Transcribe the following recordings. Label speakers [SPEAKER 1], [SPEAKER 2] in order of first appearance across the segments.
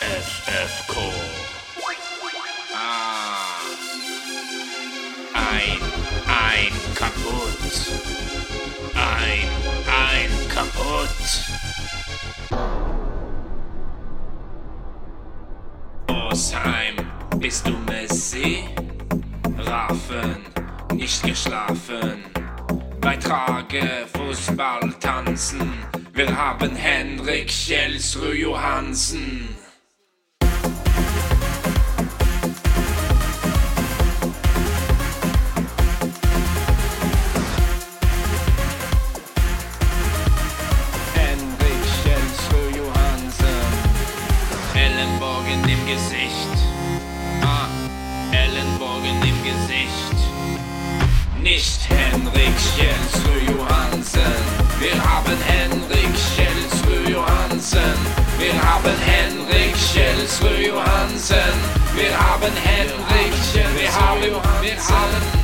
[SPEAKER 1] FFK. Ah. Ein, ein kaputt. Ein, ein kaputt. Osheim, bist du Messi? Raffen, nicht geschlafen. Bei Trage, Fußball, tanzen. Wir haben Henrik Kjelsrud Johansen. Gesicht. Ah, Ellenbogen im Gesicht. Nicht Henrik Kjelsrud Johansen. Wir haben Henrik Kjelsrud Johansen. Wir haben Henrik Kjelsrud Johansen. Wir haben Henrik Kjelsrud Johansen. Wir haben, wir haben.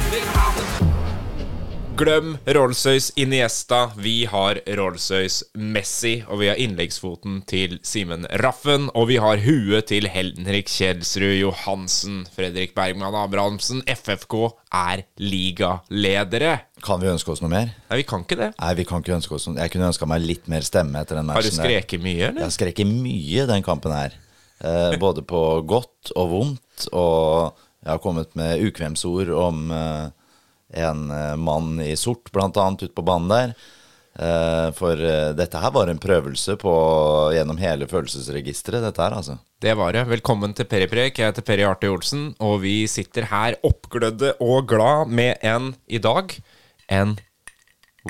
[SPEAKER 2] Glem Rolls-Royce Iniesta. Vi har Rolls-Royce Messi, og vi har innleggsfoten til Simen Raffen. Og vi har huet til Henrik Kjelsrud Johansen. Fredrik Bergman Abrahamsen. FFK er ligaledere.
[SPEAKER 3] Kan vi ønske oss noe mer?
[SPEAKER 2] Nei, vi kan ikke det.
[SPEAKER 3] Nei, vi kan ikke ønske oss noe Jeg kunne ønska meg litt mer stemme etter den matchen.
[SPEAKER 2] Har du skreket mye,
[SPEAKER 3] Jeg har skreket mye den kampen her. Eh, både på godt og vondt. Og jeg har kommet med ukvemsord om eh, en eh, mann i sort, annet, ute på banen der. Eh, for eh, dette her var en prøvelse på gjennom hele følelsesregisteret, dette her, altså.
[SPEAKER 2] Det var det. Velkommen til Periprek. Jeg heter Peri Arte Olsen, og vi sitter her oppglødde og glad med en i dag en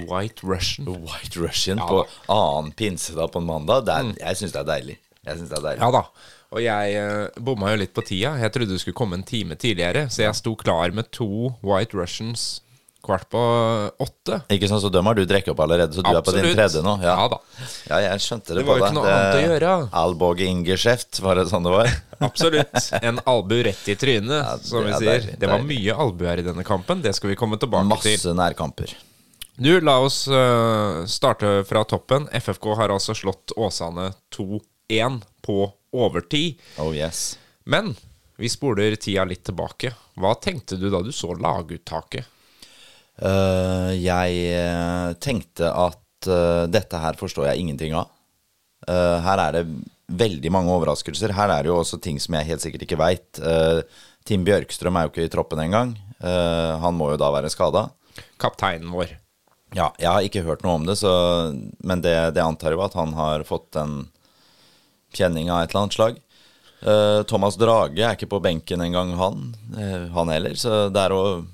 [SPEAKER 2] White Russian.
[SPEAKER 3] White Russian
[SPEAKER 2] Ja
[SPEAKER 3] på annen pinsedag på en mandag. Er, Jeg syns det er deilig. Jeg synes det er deilig.
[SPEAKER 2] Ja da. Og jeg eh, bomma jo litt på tida. Jeg trodde du skulle komme en time tidligere, så jeg sto klar med to White Russians kvart på åtte.
[SPEAKER 3] Ikke sånn, så dem har du drukket opp allerede, så du er på din tredje nå?
[SPEAKER 2] Ja da.
[SPEAKER 3] Ja, jeg skjønte det,
[SPEAKER 2] Det var jo
[SPEAKER 3] på
[SPEAKER 2] ikke noe annet å gjøre.
[SPEAKER 3] Alborg Ingeskjeft, var det sånn det var?
[SPEAKER 2] Absolutt. En albu rett i trynet,
[SPEAKER 3] det
[SPEAKER 2] som vi
[SPEAKER 3] er
[SPEAKER 2] sier.
[SPEAKER 3] der.
[SPEAKER 2] Det var mye albuer i denne kampen. Det skal vi komme tilbake til.
[SPEAKER 3] Masse nærkamper.
[SPEAKER 2] Du, la oss uh, starte fra toppen. FFK har altså slått Åsane 2-1 på overtid.
[SPEAKER 3] Oh yes.
[SPEAKER 2] Men vi spoler tida litt tilbake. Hva tenkte du da du så laguttaket?
[SPEAKER 3] Uh, jeg eh, tenkte at uh, dette her forstår jeg ingenting av. Uh, her er det veldig mange overraskelser. Her er det jo også ting som jeg helt sikkert ikke veit. Tim Bjørkstrøm er jo ikke i troppen engang. Han må jo da være skada.
[SPEAKER 2] Kapteinen vår.
[SPEAKER 3] Ja, jeg har ikke hørt noe om det, så, men det, det antar jo at han har fått en kjenning av et eller annet slag. Eh, Thomas Drage er ikke på benken engang, han. eh, han heller. Så der å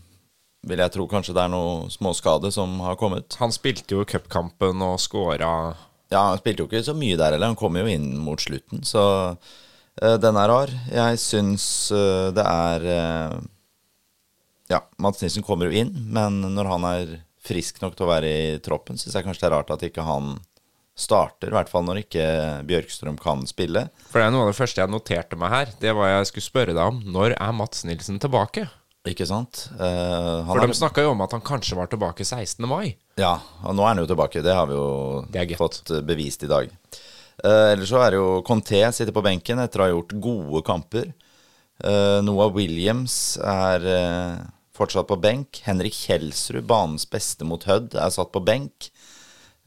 [SPEAKER 3] vil jeg tro kanskje det er noe småskade som har kommet.
[SPEAKER 2] Han spilte jo cupkampen og scora
[SPEAKER 3] Ja, han spilte jo ikke så mye der heller. Han kom jo inn mot slutten, så uh, den er rar. Jeg syns uh, det er uh, Ja, Mats Nilsen kommer jo inn, men når han er frisk nok til å være i troppen, syns jeg kanskje det er rart at ikke han starter. I hvert fall når ikke Bjørkstrøm kan spille.
[SPEAKER 2] For det er noe av det første jeg noterte meg her. Det var jeg skulle spørre deg om. Når er Mats Nilsen tilbake?
[SPEAKER 3] Ikke sant? Uh,
[SPEAKER 2] For
[SPEAKER 3] er-
[SPEAKER 2] de snakka jo om at han kanskje var tilbake 16. mai.
[SPEAKER 3] Ja, og nå er han jo tilbake. Det har vi jo
[SPEAKER 2] er
[SPEAKER 3] fått eh, bevist i dag. Uh, ellers så er det jo Conté sitter på benken etter å ha gjort gode kamper. Uh, Noah Williams er fortsatt på benk. Henrik Kjelsrud, banens beste mot Hødd, er satt på benk.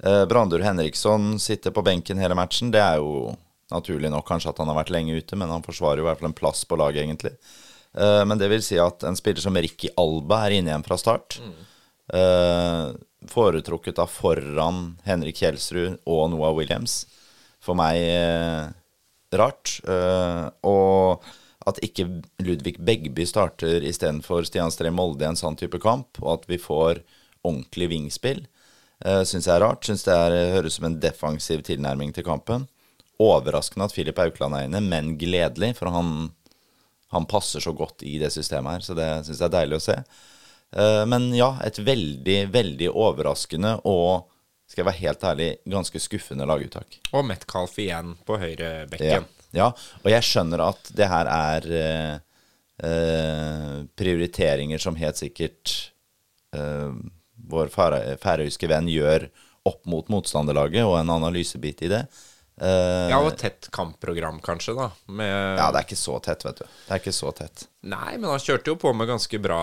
[SPEAKER 3] Uh, Brandur Henriksson sitter på benken hele matchen. Det er jo naturlig nok kanskje at han har vært lenge ute, men han forsvarer jo i hvert fall en plass på laget, egentlig. Eh, men det vil si at en spiller som Ricky Alba er inne igjen fra start. Mm. foretrukket da foran Henrik Kjelsrud og Noah Williams. For meg eh, rart. Eh, og at ikke Ludvig Begby starter istedenfor Stian Stree Molde i en sånn type kamp, og at vi får ordentlig vingspill, uh, syns jeg er rart. Syns det er, høres som en defensiv tilnærming til kampen. Overraskende at Filip Aukland er inne, men gledelig, for han, han passer så godt i det systemet her, så det syns jeg er deilig å se. Eh, Men ja, et veldig, veldig overraskende og, skal jeg være helt ærlig, ganske skuffende laguttak.
[SPEAKER 2] Og Metcalf igjen på
[SPEAKER 3] Ja.
[SPEAKER 2] høyrebekken.
[SPEAKER 3] ja, og jeg skjønner at det her er eh, eh, prioriteringer som helt sikkert eh, vår færøyske venn gjør opp mot motstanderlaget, og en analysebit i det. Uh,
[SPEAKER 2] Ja, og et tett kampprogram, kanskje, da. Med
[SPEAKER 3] ja, det er ikke så tett, vet du. Det er ikke så tett.
[SPEAKER 2] Nei, men han kjørte jo på med ganske bra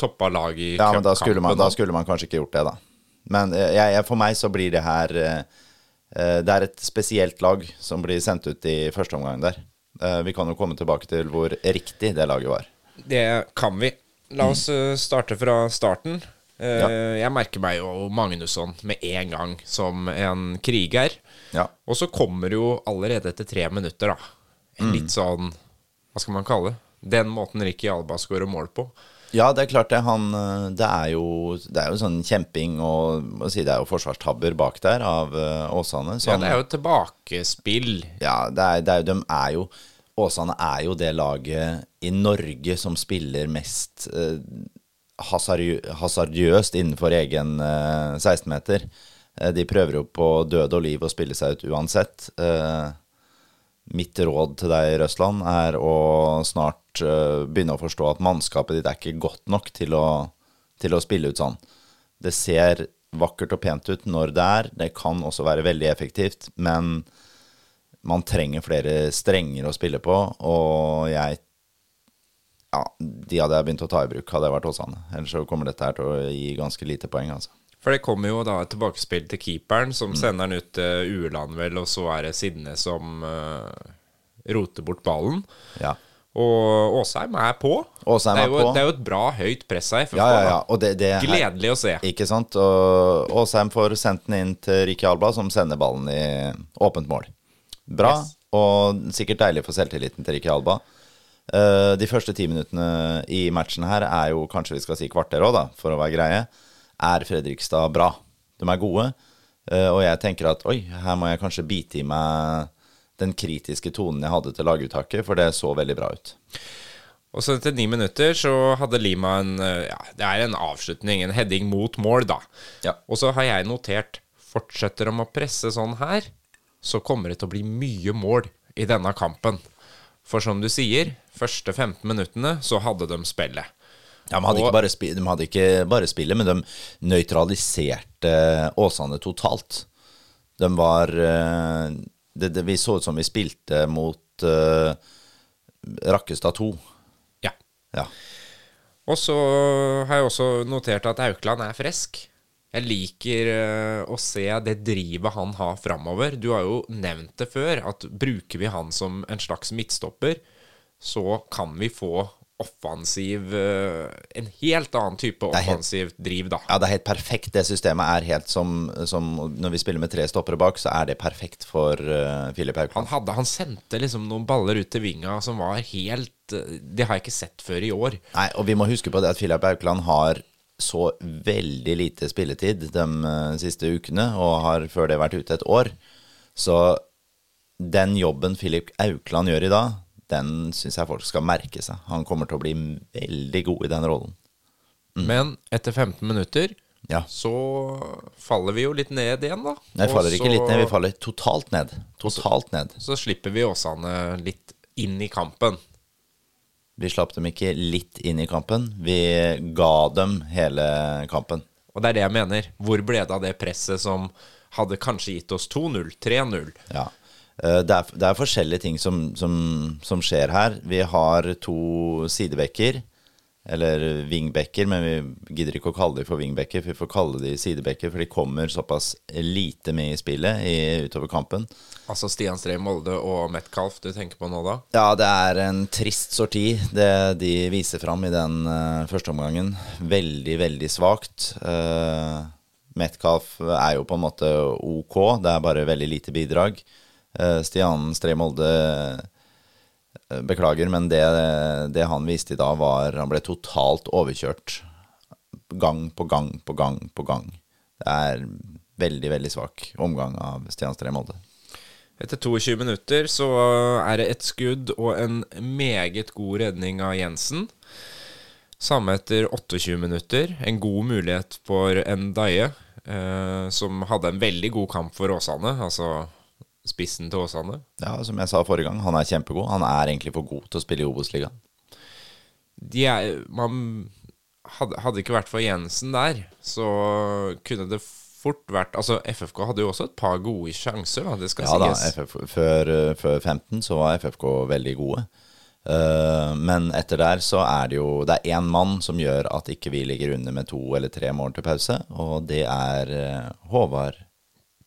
[SPEAKER 2] toppa lag i
[SPEAKER 3] Ja, men da skulle, man, da skulle man kanskje ikke gjort det, da. Men eh, jeg, jeg, for meg så blir det her eh, Det er et spesielt lag som blir sendt ut i første omgang der. Uh, vi kan jo komme tilbake til hvor riktig det laget var.
[SPEAKER 2] Det kan vi. La oss eh, starte fra starten. Eh,
[SPEAKER 3] Ja.
[SPEAKER 2] Jeg merker meg jo Magnusson med en gang som en kriger.
[SPEAKER 3] Ja.
[SPEAKER 2] Og så kommer jo allerede etter tre minutter, da. En litt sånn Hva skal man kalle det? Den måten Ricky Alba skårer mål på.
[SPEAKER 3] Ja, det er klart det. Han, eh, det, er jo, det er jo sånn kjemping og si, det er jo forsvarstabber bak der av eh, Åsane.
[SPEAKER 2] Ja, det er jo tilbakespill.
[SPEAKER 3] ja, det er, det er, jo- de er jo Åsane er jo det laget i Norge som spiller mest eh, hasardiøst innenfor egen eh, 16-meter. Eh, de prøver jo på død og liv å spille seg ut uansett. Eh, mitt råd til deg, Røsland, er å snart eh, begynne å forstå at mannskapet ditt er ikke godt nok til å, til å spille ut sånn. Det ser vakkert og pent ut når det er. Det kan også være veldig effektivt, men man trenger flere strenger å spille på, og jeg Ja, de hadde jeg begynt å ta i bruk, hadde jeg vært Åsane. Ellers så kommer dette her til å gi ganske lite poeng, altså.
[SPEAKER 2] For det kommer jo da et tilbakespill til keeperen,
[SPEAKER 3] Mm.
[SPEAKER 2] som sender den ut til Ueland, vel, og så er det Sidne som uh, roter bort ballen.
[SPEAKER 3] Ja.
[SPEAKER 2] Og Åsheim er på.
[SPEAKER 3] Åsheim
[SPEAKER 2] det,
[SPEAKER 3] er
[SPEAKER 2] er jo,
[SPEAKER 3] på.
[SPEAKER 2] det er jo et bra høyt press her.
[SPEAKER 3] Ja, ja, ja. det, det her-
[SPEAKER 2] Gledelig å se.
[SPEAKER 3] Ikke sant? Og Åsheim får sendt den inn til Ricky Alba, som sender ballen i åpent mål. Bra,
[SPEAKER 2] Yes.
[SPEAKER 3] og sikkert deilig for selvtilliten til Ricky Alba. Eh, de første ti minuttene i matchen her er jo kanskje vi skal si kvarter òg, for å være greie. Er Fredrikstad bra? De er gode. Eh, og jeg tenker at oi, her må jeg kanskje bite i meg den kritiske tonen jeg hadde til laguttaket, for det så veldig bra ut.
[SPEAKER 2] Og så etter ni minutter så hadde Lima en eh, Ja, det er en avslutning, en heading mot mål, da.
[SPEAKER 3] Ja.
[SPEAKER 2] Og så har jeg notert Fortsetter de å presse sånn her, så kommer det til å bli mye mål i denne kampen. For som du sier, første 15 minuttene så hadde de spillet.
[SPEAKER 3] Ja, de, hadde
[SPEAKER 2] Og-
[SPEAKER 3] De hadde ikke bare spillet, men de nøytraliserte Åsane totalt. De var eh, det, det, Vi så ut som vi spilte mot uh, Rakkestad 2.
[SPEAKER 2] Ja.
[SPEAKER 3] Ja.
[SPEAKER 2] Og så har jeg også notert at Aukland er frisk. Jeg liker eh, å se det drivet han har framover. Du har jo nevnt det før, at bruker vi han som en slags midtstopper, så kan vi få offensiv eh, En helt annen type offensivt driv, da.
[SPEAKER 3] ja, det er helt perfekt. Det systemet er helt som, som Når vi spiller med tre stoppere bak, så er det perfekt for uh, Filip
[SPEAKER 2] Han, hadde, han sendte liksom noen baller ut til vinga som var helt Det har jeg ikke sett før i år.
[SPEAKER 3] Nei, og vi må huske på det at Filip Haukland har så veldig lite spilletid de eh, siste ukene, og har før det vært ute et år. Så den jobben Filip Aukland gjør i dag, den syns jeg folk skal merke seg. Han kommer til å bli veldig god i den rollen.
[SPEAKER 2] Men etter 15 minutter
[SPEAKER 3] Ja.
[SPEAKER 2] så faller vi jo litt ned igjen, da.
[SPEAKER 3] Nei, vi faller
[SPEAKER 2] Og
[SPEAKER 3] ikke
[SPEAKER 2] så-
[SPEAKER 3] litt ned, vi faller totalt ned. Totalt ned.
[SPEAKER 2] Så slipper vi Åsane litt inn i kampen.
[SPEAKER 3] Vi slapp dem ikke litt inn i kampen, vi ga dem hele kampen.
[SPEAKER 2] Og det er det jeg mener. Hvor ble det av det presset som hadde kanskje gitt oss 2-0, 3-0?
[SPEAKER 3] Ja. Eh, Det er, det er forskjellige ting som, som, som skjer her. Vi har to sidebekker, eller vingbekker, men vi gidder ikke å kalle dem for vingbekker, for vi får kalle dem sidebekker, for de kommer såpass lite med i spillet i, utover kampen.
[SPEAKER 2] Altså Stian Stree Molde og Metcalf du tenker på nå, da?
[SPEAKER 3] Ja, det er en trist sorti, det de viser fram i den uh, første omgangen. Veldig, veldig svakt. Uh, Metcalf er jo på en måte ok, det er bare veldig lite bidrag. Uh, Stian Stree Molde Beklager, men det, det han viste i dag, var Han ble totalt overkjørt. Gang på gang på gang på gang. Det er veldig, veldig svak omgang av Stian Stree Molde.
[SPEAKER 2] Etter 22 minutter så er det et skudd og en meget god redning av Jensen. Samme etter 28 minutter. En god mulighet for Ndaye, eh, som hadde en veldig god kamp for Åsane. Altså spissen til Åsane.
[SPEAKER 3] Ja, som jeg sa forrige gang, han er kjempegod. Han er egentlig for god til å spille i Obos-ligaen.
[SPEAKER 2] Man hadde, hadde ikke vært for Jensen der, så kunne det fort vært Altså, FFK hadde jo også et par gode sjanser, da. Det skal
[SPEAKER 3] Ja da. FF, før, eh, før 15 så var FFK veldig gode. Eh, men etter der så er det jo Det er én mann som gjør at ikke vi ligger under med to eller tre mål til pause, og det er eh, Håvard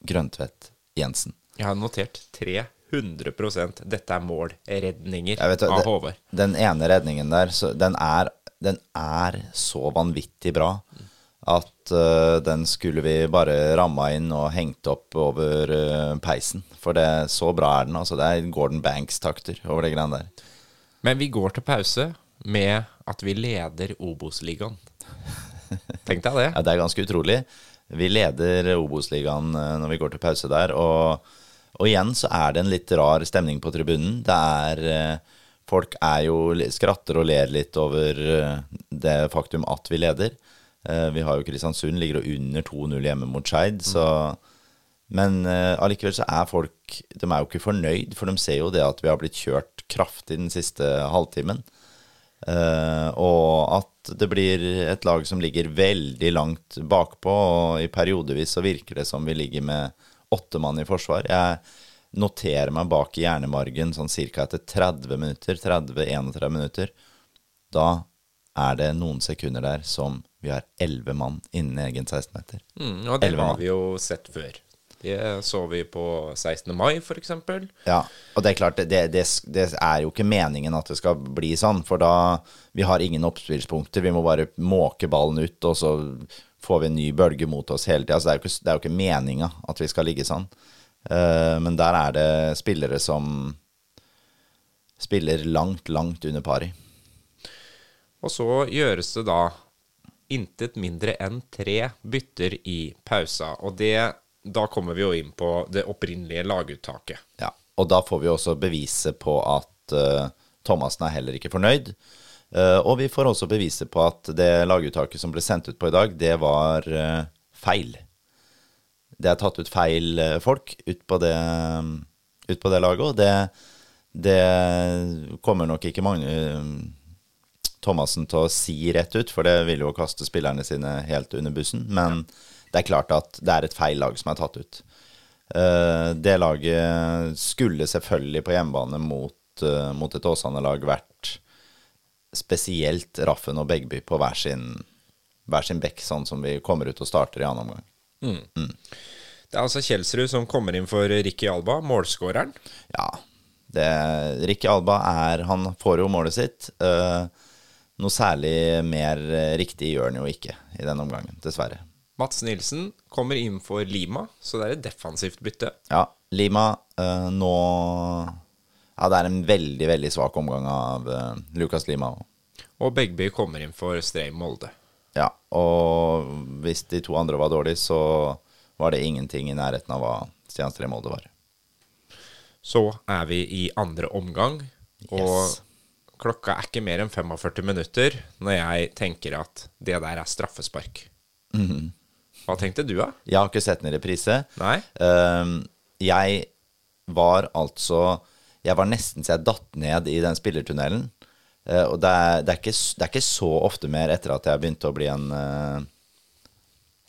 [SPEAKER 3] Grøntvedt Jensen.
[SPEAKER 2] Jeg har notert 300 Dette er målredninger
[SPEAKER 3] vet,
[SPEAKER 2] av Håvard.
[SPEAKER 3] Den ene redningen der, så den, er, den er så vanvittig bra at uh, den skulle vi bare ramma inn og hengt opp over uh, peisen. For det, så bra er den. altså Det er Gordon Banks-takter over det greiene der.
[SPEAKER 2] Men vi går til pause med at vi leder Obos-ligaen. Tenk deg det.
[SPEAKER 3] Ja, det er ganske utrolig. Vi leder Obos-ligaen eh, når vi går til pause der. Og, og igjen så er det en litt rar stemning på tribunen. Det er eh, Folk er jo skratter og ler litt over eh, det faktum at vi leder. Eh, Vi har jo Kristiansund ligger jo under 2-0 hjemme mot Skeid, så Men allikevel så er folk De er jo ikke fornøyd, for de ser jo det at vi har blitt kjørt kraftig den siste halvtimen. Uh, og at det blir et lag som ligger veldig langt bakpå, og i periodevis så virker det som vi ligger med åtte mann i forsvar. Jeg noterer meg bak i hjernemargen sånn ca. etter 30 minutter, 30-31 minutter. Da er det noen sekunder der som vi har elleve mann innen egen 16-meter.
[SPEAKER 2] Mm, og det har vi jo sett før. Det så vi på 16. mai, f.eks.
[SPEAKER 3] Ja, og det er klart, det, det, det er jo ikke meningen at det skal bli sånn, for da Vi har ingen oppspillspunkter, vi må bare måke ballen ut, og så får vi en ny bølge mot oss hele tida. Altså, det, er jo ikke- det er jo ikke meninga at vi skal ligge sånn. Uh, men der er det spillere som spiller langt, langt under pari.
[SPEAKER 2] Og så gjøres det da intet mindre enn tre bytter i pausa. Og det, da kommer vi jo inn på det opprinnelige laguttaket.
[SPEAKER 3] Ja, og da får vi også beviset på at uh, Thomassen er heller ikke fornøyd. Eh, og vi får også beviset på at det laguttaket som ble sendt ut på i dag, det var eh, feil. Det er tatt ut feil eh, folk ut på det, ut på det laget, og det, det kommer nok ikke mange Thomassen til å si rett ut, for det vil jo kaste spillerne sine helt under bussen. Men det er klart at det er et feil lag som er tatt ut. Det laget skulle selvfølgelig på hjemmebane mot, mot et Åsane-lag vært spesielt Raffen og Begby på hver sin, hver sin bekk, sånn som vi kommer ut og starter i annen omgang.
[SPEAKER 2] Det er altså Kjelsrud som kommer inn for Ricky Alba, målskåreren.
[SPEAKER 3] Ja, det, Ricky Alba er Han får jo målet sitt. Uh, noe særlig mer riktig gjør han jo ikke i denne omgangen, dessverre.
[SPEAKER 2] Mats Nilsen kommer inn for Lima, så det er et defensivt bytte.
[SPEAKER 3] Ja, Lima uh, nå Ja, det er en veldig, veldig svak omgang av uh, Lukas Lima.
[SPEAKER 2] Og Begby kommer inn for Streim Molde.
[SPEAKER 3] Ja, og hvis de to andre var dårlige, så var det ingenting i nærheten av hva Stian Streim Molde var.
[SPEAKER 2] Så er vi i andre omgang, og
[SPEAKER 3] Yes.
[SPEAKER 2] klokka er ikke mer enn 45 minutter når jeg tenker at det der er straffespark.
[SPEAKER 3] Mhm.
[SPEAKER 2] Hva tenkte du, da?
[SPEAKER 3] Jeg har ikke sett den i reprise.
[SPEAKER 2] Nei?
[SPEAKER 3] Uh, jeg var altså Jeg var nesten så jeg datt ned i den spillertunnelen. Eh, og det er, det, er ikke, det er ikke så ofte mer etter at jeg begynte å bli en uh,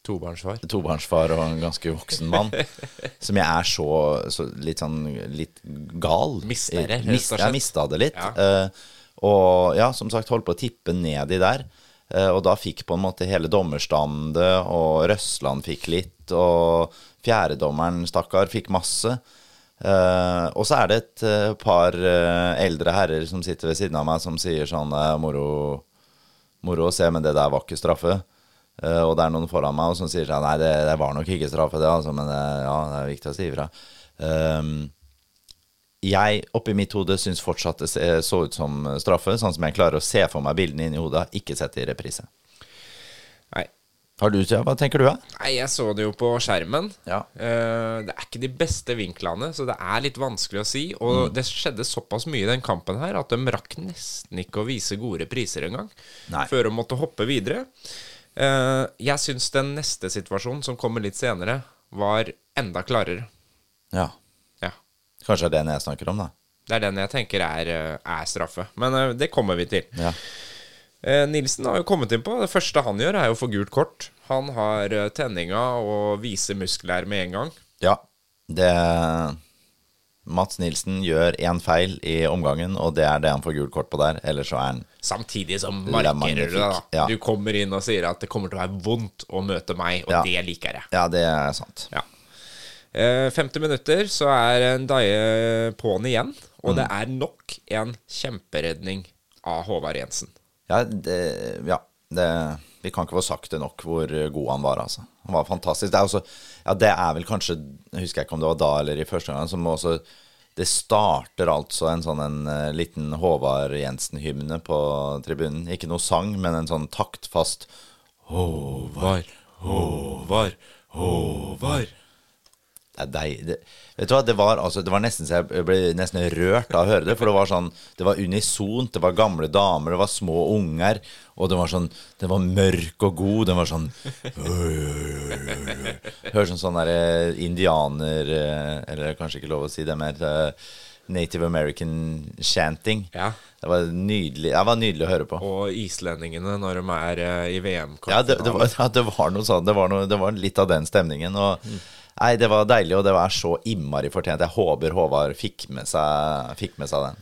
[SPEAKER 2] Tobarnsfar.
[SPEAKER 3] tobarnsfar og en ganske voksen mann, som jeg er så, så litt sånn litt gal.
[SPEAKER 2] Mister det,
[SPEAKER 3] Mist, jeg mista det litt.
[SPEAKER 2] Ja.
[SPEAKER 3] Uh, og ja, som sagt, holdt på å tippe nedi der. Uh, og da fikk på en måte hele dommerstandet, og Røsland fikk litt, og fjerdedommeren, stakkar, fikk masse. Eh, og så er det et eh, par uh, eldre herrer som sitter ved siden av meg, som sier sånn moro, moro å se, men det der var ikke straffe. Og det er noen foran meg som sier sånn Nei, det, det var nok ikke straffe, det, altså, men ja, det er viktig å si ifra. Jeg oppi mitt hode syns fortsatt det så ut som straffe, sånn som jeg klarer å se for meg bildene inni hodet. Ikke sett i reprise.
[SPEAKER 2] Nei.
[SPEAKER 3] Har du, ja, Hva tenker du, da?
[SPEAKER 2] Nei, jeg så det jo på skjermen.
[SPEAKER 3] Ja.
[SPEAKER 2] Uh, det er ikke de beste vinklene, så det er litt vanskelig å si. Og det skjedde såpass mye i den kampen her at de rakk nesten ikke å vise gode priser engang. Før de måtte hoppe videre. Uh, jeg syns den neste situasjonen, som kommer litt senere, var enda klarere.
[SPEAKER 3] Ja.
[SPEAKER 2] Ja.
[SPEAKER 3] Kanskje det er den jeg snakker om, da.
[SPEAKER 2] Det er den jeg tenker er, eh, er straffe. Men uh, det kommer vi til.
[SPEAKER 3] Ja.
[SPEAKER 2] Eh, Nilsen har jo kommet inn på Det første han gjør, er jo å få gult kort. Han har eh, tenninga og viser muskler med en gang.
[SPEAKER 3] Ja, det Mats Nilsen gjør én feil i omgangen, og det er det han får gult kort på der. Ellers så er han
[SPEAKER 2] Samtidig som markerer du det. da.
[SPEAKER 3] ja.
[SPEAKER 2] Du kommer inn og sier at det kommer til å være vondt å møte meg, og
[SPEAKER 3] Ja.
[SPEAKER 2] det liker jeg.
[SPEAKER 3] Ja, det er sant.
[SPEAKER 2] Ja. Eh, 50 minutter, så er Daye på'n igjen. Og
[SPEAKER 3] Mm.
[SPEAKER 2] det er nok en kjemperedning av Håvard Jensen.
[SPEAKER 3] Ja, det, ja det, vi kan ikke få sagt det nok hvor god han var, altså. Han var fantastisk. Det er, også, ja, det er vel kanskje Jeg husker ikke om det var da eller i første gang, som også Det starter altså en sånn en eh, liten Håvard Jensen-hymne på tribunen. Ikke noe sang, men en sånn taktfast
[SPEAKER 2] Håvard, Håvard, Håvard.
[SPEAKER 3] Er deig... Det, vet du hva, det var, altså, det var nesten så jeg ble nesten rørt av å høre det. For det var sånn Det var unisont. Det var gamle damer, det var små unger. Og det var sånn Det var mørk og god. Den var sånn Høres som sånn derre indianer eh, Eller kanskje ikke lov å si det mer eh, Native American chanting.
[SPEAKER 2] Ja.
[SPEAKER 3] Det var nydelig Det var nydelig å høre på.
[SPEAKER 2] Og islendingene når de er eh, i
[SPEAKER 3] Ja, det, det, var, ja, det var noe sånn. Det var, noe, det var litt av den stemningen. Og Nei, det var deilig, og det var så innmari fortjent. Jeg håper Håvard fikk med seg, fikk med seg den.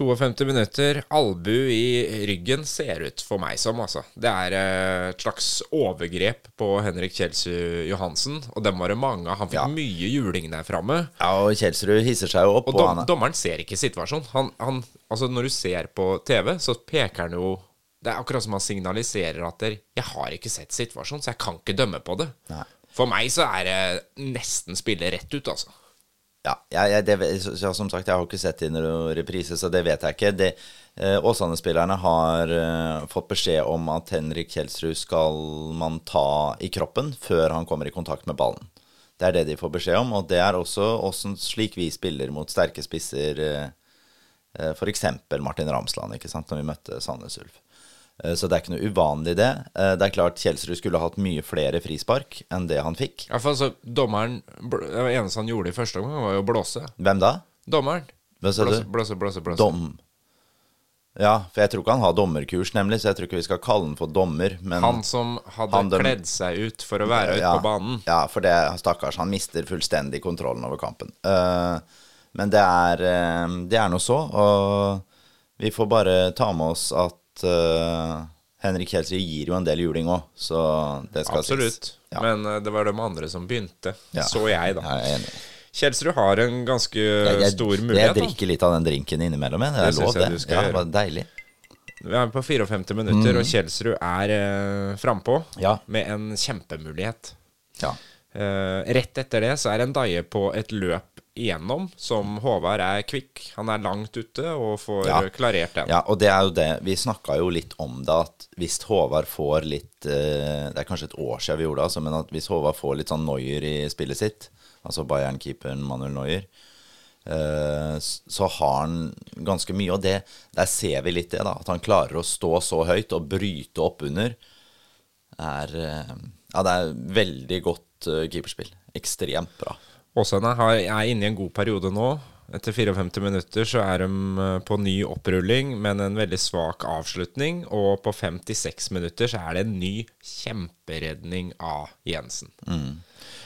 [SPEAKER 2] 52 minutter, albu i ryggen ser ut for meg som, altså. Det er eh, et slags overgrep på Henrik Kjelsrud Johansen, og dem var det mange. Han fikk
[SPEAKER 3] Ja.
[SPEAKER 2] mye juling der framme.
[SPEAKER 3] Ja, og Kjelsrud hisser seg jo opp.
[SPEAKER 2] Og
[SPEAKER 3] Og
[SPEAKER 2] dom,
[SPEAKER 3] han,
[SPEAKER 2] dommeren ser ikke situasjonen. Han, han, altså når du ser på TV, så peker han jo Det er akkurat som han signaliserer at der, 'jeg har ikke sett situasjonen, så jeg kan ikke dømme på det'.
[SPEAKER 3] Nei.
[SPEAKER 2] For meg så er det nesten spille rett ut, altså.
[SPEAKER 3] ja, jeg, det, som sagt, jeg har ikke sett det i noen reprise, så det vet jeg ikke. Det, eh, Åsane-spillerne har eh, fått beskjed om at Henrik Kjelsrud skal man ta i kroppen før han kommer i kontakt med ballen. Det er det de får beskjed om, og det er også, åssen slik vi spiller mot sterke spisser, eh, eh, f.eks. Martin Ramsland, ikke sant, når vi møtte Sandnes Ulf. Eh, Så det er ikke noe uvanlig det. Eh, Det er klart Kjelsrud skulle hatt mye flere frispark enn det han fikk.
[SPEAKER 2] Ja, for altså, så dommeren Det eneste han gjorde i første omgang, var jo å blåse.
[SPEAKER 3] Hvem da?
[SPEAKER 2] Dommeren.
[SPEAKER 3] Hva sa
[SPEAKER 2] Blåse,
[SPEAKER 3] du?
[SPEAKER 2] blåse, blåse. blåse.
[SPEAKER 3] Dom. Ja, for jeg tror ikke han har dommerkurs, nemlig, så jeg tror ikke vi skal kalle han for dommer. Men
[SPEAKER 2] Han som hadde
[SPEAKER 3] Han døm...
[SPEAKER 2] kledd seg ut for å være ute
[SPEAKER 3] ja,
[SPEAKER 2] på banen.
[SPEAKER 3] Ja, for det, stakkars, han mister fullstendig kontrollen over kampen. Uh, men det er, uh, det er noe så, og vi får bare ta med oss at eh, Henrik Kjelsrud gir jo en del juling òg, så det skal
[SPEAKER 2] Absolutt.
[SPEAKER 3] sies. Ja.
[SPEAKER 2] Men uh, det var de andre som begynte.
[SPEAKER 3] Ja.
[SPEAKER 2] Så jeg, da.
[SPEAKER 3] Jeg er enig.
[SPEAKER 2] Kjelsrud har en ganske
[SPEAKER 3] Jeg, jeg,
[SPEAKER 2] stor
[SPEAKER 3] jeg
[SPEAKER 2] mulighet. da.
[SPEAKER 3] drikker litt av den drinken innimellom. jeg. Det
[SPEAKER 2] Det
[SPEAKER 3] er lov,
[SPEAKER 2] jeg
[SPEAKER 3] det. Ja, det var deilig.
[SPEAKER 2] Vi er på 54 minutter, og Kjelsrud er uh, frampå
[SPEAKER 3] Mm. Ja.
[SPEAKER 2] med en kjempemulighet.
[SPEAKER 3] Ja.
[SPEAKER 2] Uh, rett etter det så er en Daie på et løp igjennom, som Håvard er kvikk. Han er langt ute og får
[SPEAKER 3] Ja.
[SPEAKER 2] klarert den.
[SPEAKER 3] Ja, og det er jo det. Vi snakka jo litt om det, at hvis Håvard får litt eh, Det er kanskje et år siden vi gjorde det, altså, men at hvis Håvard får litt sånn Noyer i spillet sitt, altså Bayern-keeperen Manuel Neuer, eh, så har han ganske mye. Og det, der ser vi litt det, da. At han klarer å stå så høyt og bryte opp under. Er, eh, ja, det er veldig godt keeperspill. Ekstremt bra.
[SPEAKER 2] Åsane er inne i en god periode nå. Etter 54 minutter så er de eh, på ny opprulling, men en veldig svak avslutning. Og på 56 minutter så er det en ny kjemperedning av Jensen.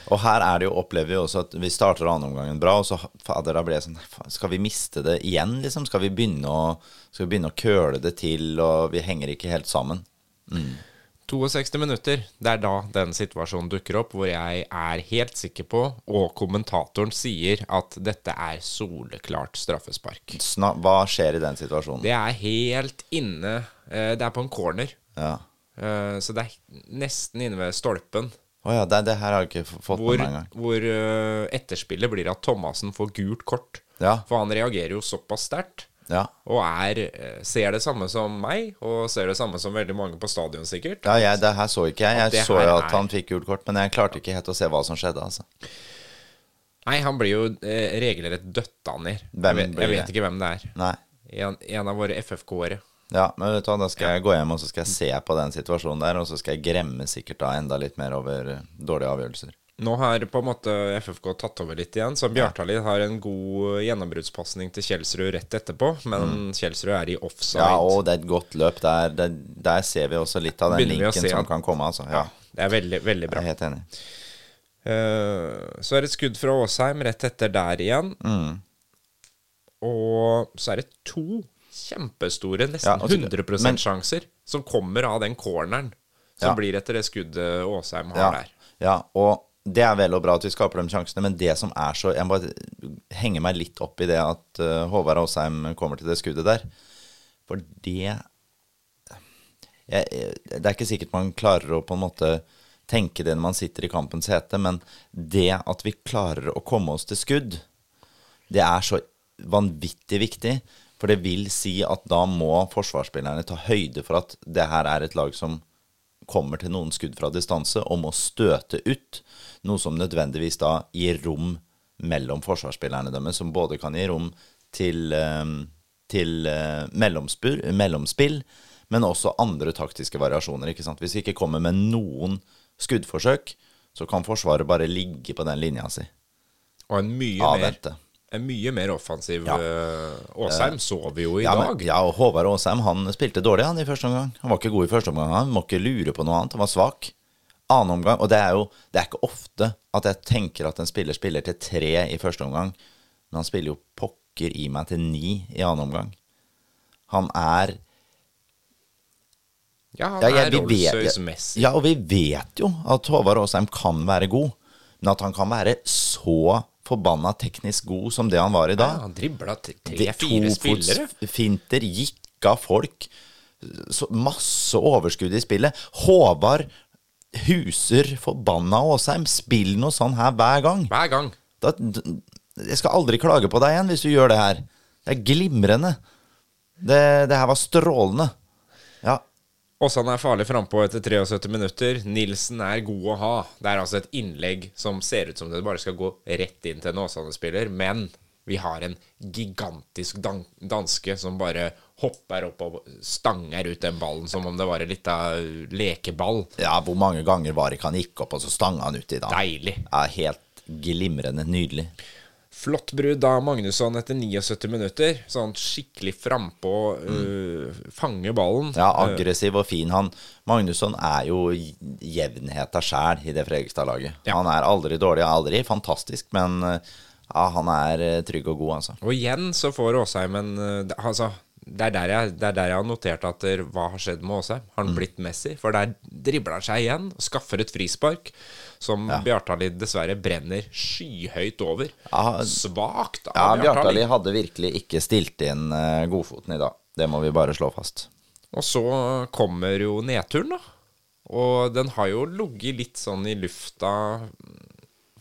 [SPEAKER 3] Og her er det jo, opplever vi også at vi starter andreomgangen bra, og så fader, da ble jeg sånn Skal vi miste det igjen, liksom? Skal vi begynne å, skal vi begynne å køle det til, og vi henger ikke helt sammen?
[SPEAKER 2] 62 minutter, det er da den situasjonen dukker opp, hvor jeg er helt sikker på, og kommentatoren sier, at dette er soleklart straffespark.
[SPEAKER 3] Sna hva skjer i den situasjonen?
[SPEAKER 2] Det er helt inne eh, Det er på en corner.
[SPEAKER 3] Ja.
[SPEAKER 2] Eh, Så det er nesten inne ved stolpen.
[SPEAKER 3] Å ja, det, det her har jeg ikke fått
[SPEAKER 2] Hvor,
[SPEAKER 3] med meg engang.
[SPEAKER 2] hvor eh, etterspillet blir at Thomassen får gult kort.
[SPEAKER 3] Ja.
[SPEAKER 2] For han reagerer jo såpass sterkt.
[SPEAKER 3] Ja.
[SPEAKER 2] Og er, eh, ser det samme som meg, og ser det samme som veldig mange på stadion, sikkert.
[SPEAKER 3] ja, jeg, det her så ikke jeg. Jeg så jo at han fikk gult kort, men jeg klarte ikke helt å se hva som skjedde, altså.
[SPEAKER 2] Nei, han blir jo eh, regelrett døtta ned. Jeg vet, jeg vet
[SPEAKER 3] det?
[SPEAKER 2] ikke hvem det er.
[SPEAKER 3] Nei.
[SPEAKER 2] En, en av våre FFK-ere.
[SPEAKER 3] Ja, men vet du hva, da skal jeg gå hjem og så skal jeg se på den situasjonen der, og så skal jeg gremme sikkert da enda litt mer over eh, dårlige avgjørelser.
[SPEAKER 2] Nå har på en måte FFK tatt over litt igjen, så Bjartali har en god gjennombruddspasning til Kjelsrud rett etterpå, men Kjelsrud er i offside.
[SPEAKER 3] Mm. Ja, og det er et godt løp der. Der, der ser vi også litt av den
[SPEAKER 2] Begynner
[SPEAKER 3] linken som
[SPEAKER 2] at-
[SPEAKER 3] kan komme, altså. Ja.
[SPEAKER 2] Det er veldig, veldig
[SPEAKER 3] Jeg
[SPEAKER 2] bra.
[SPEAKER 3] er helt enig.
[SPEAKER 2] Uh, så er det et skudd fra Åsheim rett etter der igjen.
[SPEAKER 3] Mm.
[SPEAKER 2] Og så er det to kjempestore, nesten
[SPEAKER 3] Ja, altså,
[SPEAKER 2] 100
[SPEAKER 3] men-
[SPEAKER 2] sjanser som kommer av den corneren som
[SPEAKER 3] Ja.
[SPEAKER 2] blir etter det skuddet Åsheim har
[SPEAKER 3] Ja,
[SPEAKER 2] der.
[SPEAKER 3] ja, og det er vel og bra at vi skaper de sjansene, men det som er så Jeg må bare henge meg litt opp i det at uh, Håvard Aasheim kommer til det skuddet der. For det jeg, Det er ikke sikkert man klarer å på en måte tenke det når man sitter i kampens hete, men det at vi klarer å komme oss til skudd, det er så vanvittig viktig. For det vil si at da må forsvarsspillerne ta høyde for at det her er et lag som kommer til noen skudd fra distanse og må støte ut. Noe som nødvendigvis da gir rom mellom forsvarsspillerne deres, som både kan gi rom til, eh, til eh, mellomspill, men også andre taktiske variasjoner. ikke sant? Hvis vi ikke kommer med noen skuddforsøk, så kan Forsvaret bare ligge på den linja si.
[SPEAKER 2] Og en mye, mer,
[SPEAKER 3] Avvente.
[SPEAKER 2] En mye mer offensiv
[SPEAKER 3] Ja.
[SPEAKER 2] eh, Åsheim så vi jo i
[SPEAKER 3] Ja,
[SPEAKER 2] dag.
[SPEAKER 3] men, ja, og Håvard Åsheim han spilte dårlig han i første omgang. Han var ikke god i første omgang. Han må ikke lure på noe annet. Han var svak. Annen omgang, og det er jo det er ikke ofte at jeg tenker at en spiller spiller til tre i første omgang, men han spiller jo pokker i meg til ni i annen omgang. Han er
[SPEAKER 2] Ja, han
[SPEAKER 3] ja,
[SPEAKER 2] er Rolls-Royce-messig.
[SPEAKER 3] Ja, og vi vet jo at Håvard Åsheim kan være god, men at han kan være så forbanna teknisk god som det han var i dag
[SPEAKER 2] Ja, han dribla tre-fire spillere.
[SPEAKER 3] Finter, gikk av folk. Så masse overskudd i spillet. Håvard huser forbanna Åsheim. Spill noe sånn her hver gang.
[SPEAKER 2] Hver gang.
[SPEAKER 3] Da, jeg skal aldri klage på deg igjen hvis du gjør det her. Det er glimrende. Det, det her var strålende.
[SPEAKER 2] Åsane er farlig frampå etter 73 minutter. Nilsen er god å ha. Det er altså et innlegg som ser ut som det bare skal gå rett inn til en Åsane-spiller, men vi har en gigantisk dan danske som bare hopper opp og stanger ut den ballen som om det var en lita lekeball.
[SPEAKER 3] ja, hvor mange ganger var det ikke han gikk opp, og så stanga han uti da?
[SPEAKER 2] Deilig.
[SPEAKER 3] Ja, helt glimrende. Nydelig.
[SPEAKER 2] Flott brudd av Magnusson etter 79 minutter. Sånn skikkelig frampå, øh, fange ballen.
[SPEAKER 3] Ja, aggressiv og fin. Han, Magnusson er jo jevnheta sjæl i det Fredrikstad-laget.
[SPEAKER 2] Ja.
[SPEAKER 3] Han er aldri dårlig, aldri fantastisk, men eh, ja, han er eh, trygg og god, altså.
[SPEAKER 2] Og igjen så får Åsheim en øh, Altså, det er, der jeg, det er der jeg har notert at der, hva har skjedd med Åsheim. Har han
[SPEAKER 3] Mm.
[SPEAKER 2] blitt Messi? For der dribler han seg igjen skaffer et frispark som Bjartali dessverre brenner skyhøyt over.
[SPEAKER 3] Ja,
[SPEAKER 2] Svakt
[SPEAKER 3] Ja,
[SPEAKER 2] av Bjartali.
[SPEAKER 3] Bjartali hadde virkelig ikke stilt inn eh, godfoten i dag. Det må vi bare slå fast.
[SPEAKER 2] Og så kommer jo nedturen, da. Og den har jo ligget litt sånn i lufta